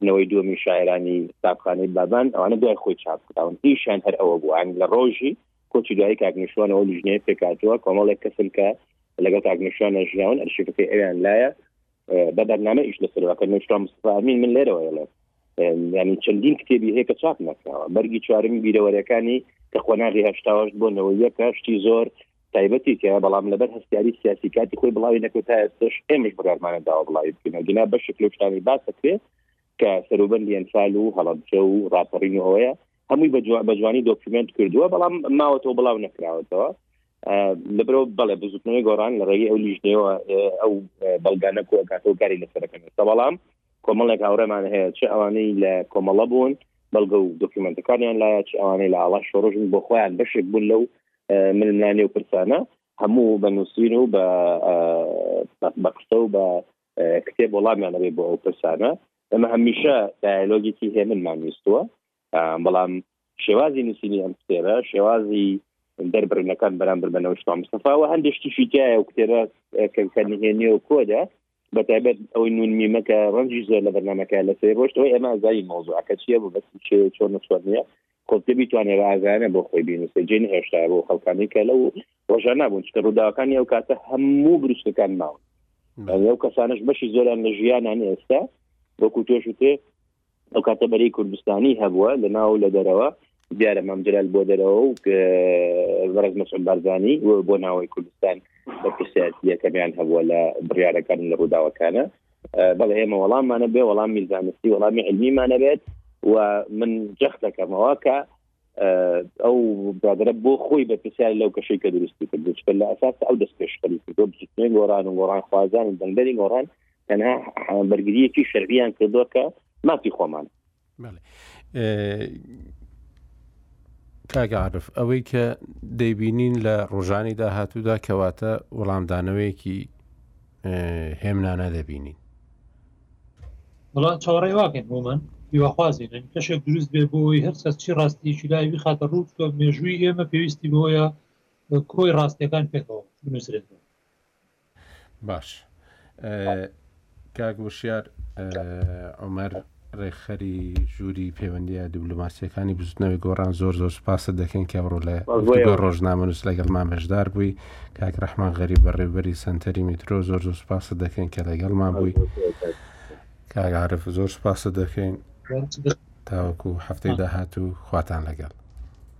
نەوەی دووەمی شاعرانی قوتابخانەی بابان ئەوانە دوای خۆی چاپ کراون ئیشیان هەر ئەوە بووان لە ڕۆژی کۆچی دوای کاکنیشوانەوە لیژنەیە پێکاتوە کۆمەڵێک کەسن کە لەگەڵ کاکنیشوانە ژیاون ئەرشیفەکەی ئەویان لایە بە بەرنامە ئیش لەسەرەکە نوشتا مستفاامین من لێرەوە لە ینی چەندین کتێبی هەیە کە چاپ نکراوە بەرگی چوارمی بیرەوەرەکانی کە قۆناغی هشتاش بۆ نەوەیەکە شتی زۆر تایبەتی کە بەڵام لەبەر هەستیاری سیاسی کاتی خۆی بڵاوی نەکرد تا ئێستش ئێمەش بڕارمانە داوە بڵاوی بکەین گنا بەشێک لەو شتانی باسەکرێ کە سەروبەندی ئەنفال و هەڵەبجە و راپەڕین و ئەوەیە هەمووی بەجوانی دۆکیومنت کردووە بەڵام ماوەتەوە بڵاو نەکراوەتەوە لەبرۆ بەڵێ بزوتنەوەی گۆڕان لە ڕێگەی ئەو لیژنەوە ئەو بەڵگانە کۆکاتەوە کاری لەسەرەکەن بەڵام کۆمەڵێک هاوڕێمان هەیە چ ئەوانەی لە کۆمەڵە بوون بەڵگە و دۆکیومنتەکانیان لایە چ ئەوانەی لە ئاڵا شۆڕژن بۆ خۆیان بەشێک بوون لەو ململانێ و پرسانە هەموو بە نووسین و بە بە قسە و بە کتێب وەڵامیانەبێ بۆ ئەو پرسانە ئەمە هەمیشە دایلۆگێکی هێمنمان ویستووە بەڵام شێوازی نووسینی ئەم کتێرە شێوازی دەربڕینەکان بەرامبەر بەنەوە شما مستەفاوە هەندێک شتیشی تایە و کتێرە کەنکە نهێنی و کۆدە بەتابەت ئەوەی نون میمەکە ڕەنجی زۆر لە بەرنمەکە لە سێ ڕۆشت ئەوی ئەمە زای مۆزوعەکە چیە بۆ بەس چێ چۆن نسوەر نیە خۆتە بیتوانێ ئازانە بۆ خۆی بینوسێ جێن هێشتا بۆ خەڵکانی کە لەو ڕۆژە نابوون چکە ڕووداوەکانی ئەو کاتە هەموو بروشتەکان ماون ئەو کەسانش بەشی زۆران لە ژیانان ئێستا وەکو تۆشتێ ئەو کاتە بەری کوردستانی هەبووە لە ناو لە دەرەوە دیارە مامجلال بۆ دەرەوە و بەڕێز مەسعود بارزانی بۆ ناوەی کوردستان بەپرسیارەکەمیان هەبووە لە بڕیارەکان لە ڕووداوەکانە بەڵ ئێمە وەڵاممانە بێ وەڵامی زانستی وەڵامی علمیمانە بێت و من جەخت دەکەمەوە کە ئەو برادرە بۆ خۆی بەپسیار لەو کەشەی کە دروستی کرد چکە لە ئەساس ئەو دەست پێشخەری کردۆ بچێن گۆران و گۆڕان خوازان و دەنگەری گۆڕان تەنها بەرگریەکی شەربیان کردوە کە مافی خۆمان کاگەعاعرف ئەوەی کە دەیبینین لە ڕۆژانی داهاتوودا کەواتە وەڵامدانەوەیەکی هێمنانە دەبینین بەڵام چاوەڕێ واکەین بۆمان هیواخوازیێن کەشێک دروست بێ بۆی هەر سەر چی ڕاستیکی لای بخاتە ڕوو تۆ مێژووی ئێمە پێویستی بۆیە کۆی ڕاستیەکان پێکەوە بنووسرێت باش کاک وشیار عمر ڕێکخەری ژووری پەیوەندییە دیبلۆماسییەکانی بزوتنەوەی گۆڕان زۆر زۆر سوپاست دەکەین کە ئەمڕۆ لە گفتوگۆی ڕۆژنامەنووس لەگەڵمان بەشدار بووی کاک ڕەحمان غەریب بەڕێوبەری سەنتەری میترۆ زۆر زۆر سوپاست دەکەین کە لەگەڵمان بووی کاک عارف زۆر سوپاست دەکەین تاوەکو هەفتەی داهات و خواتان لەگەڵ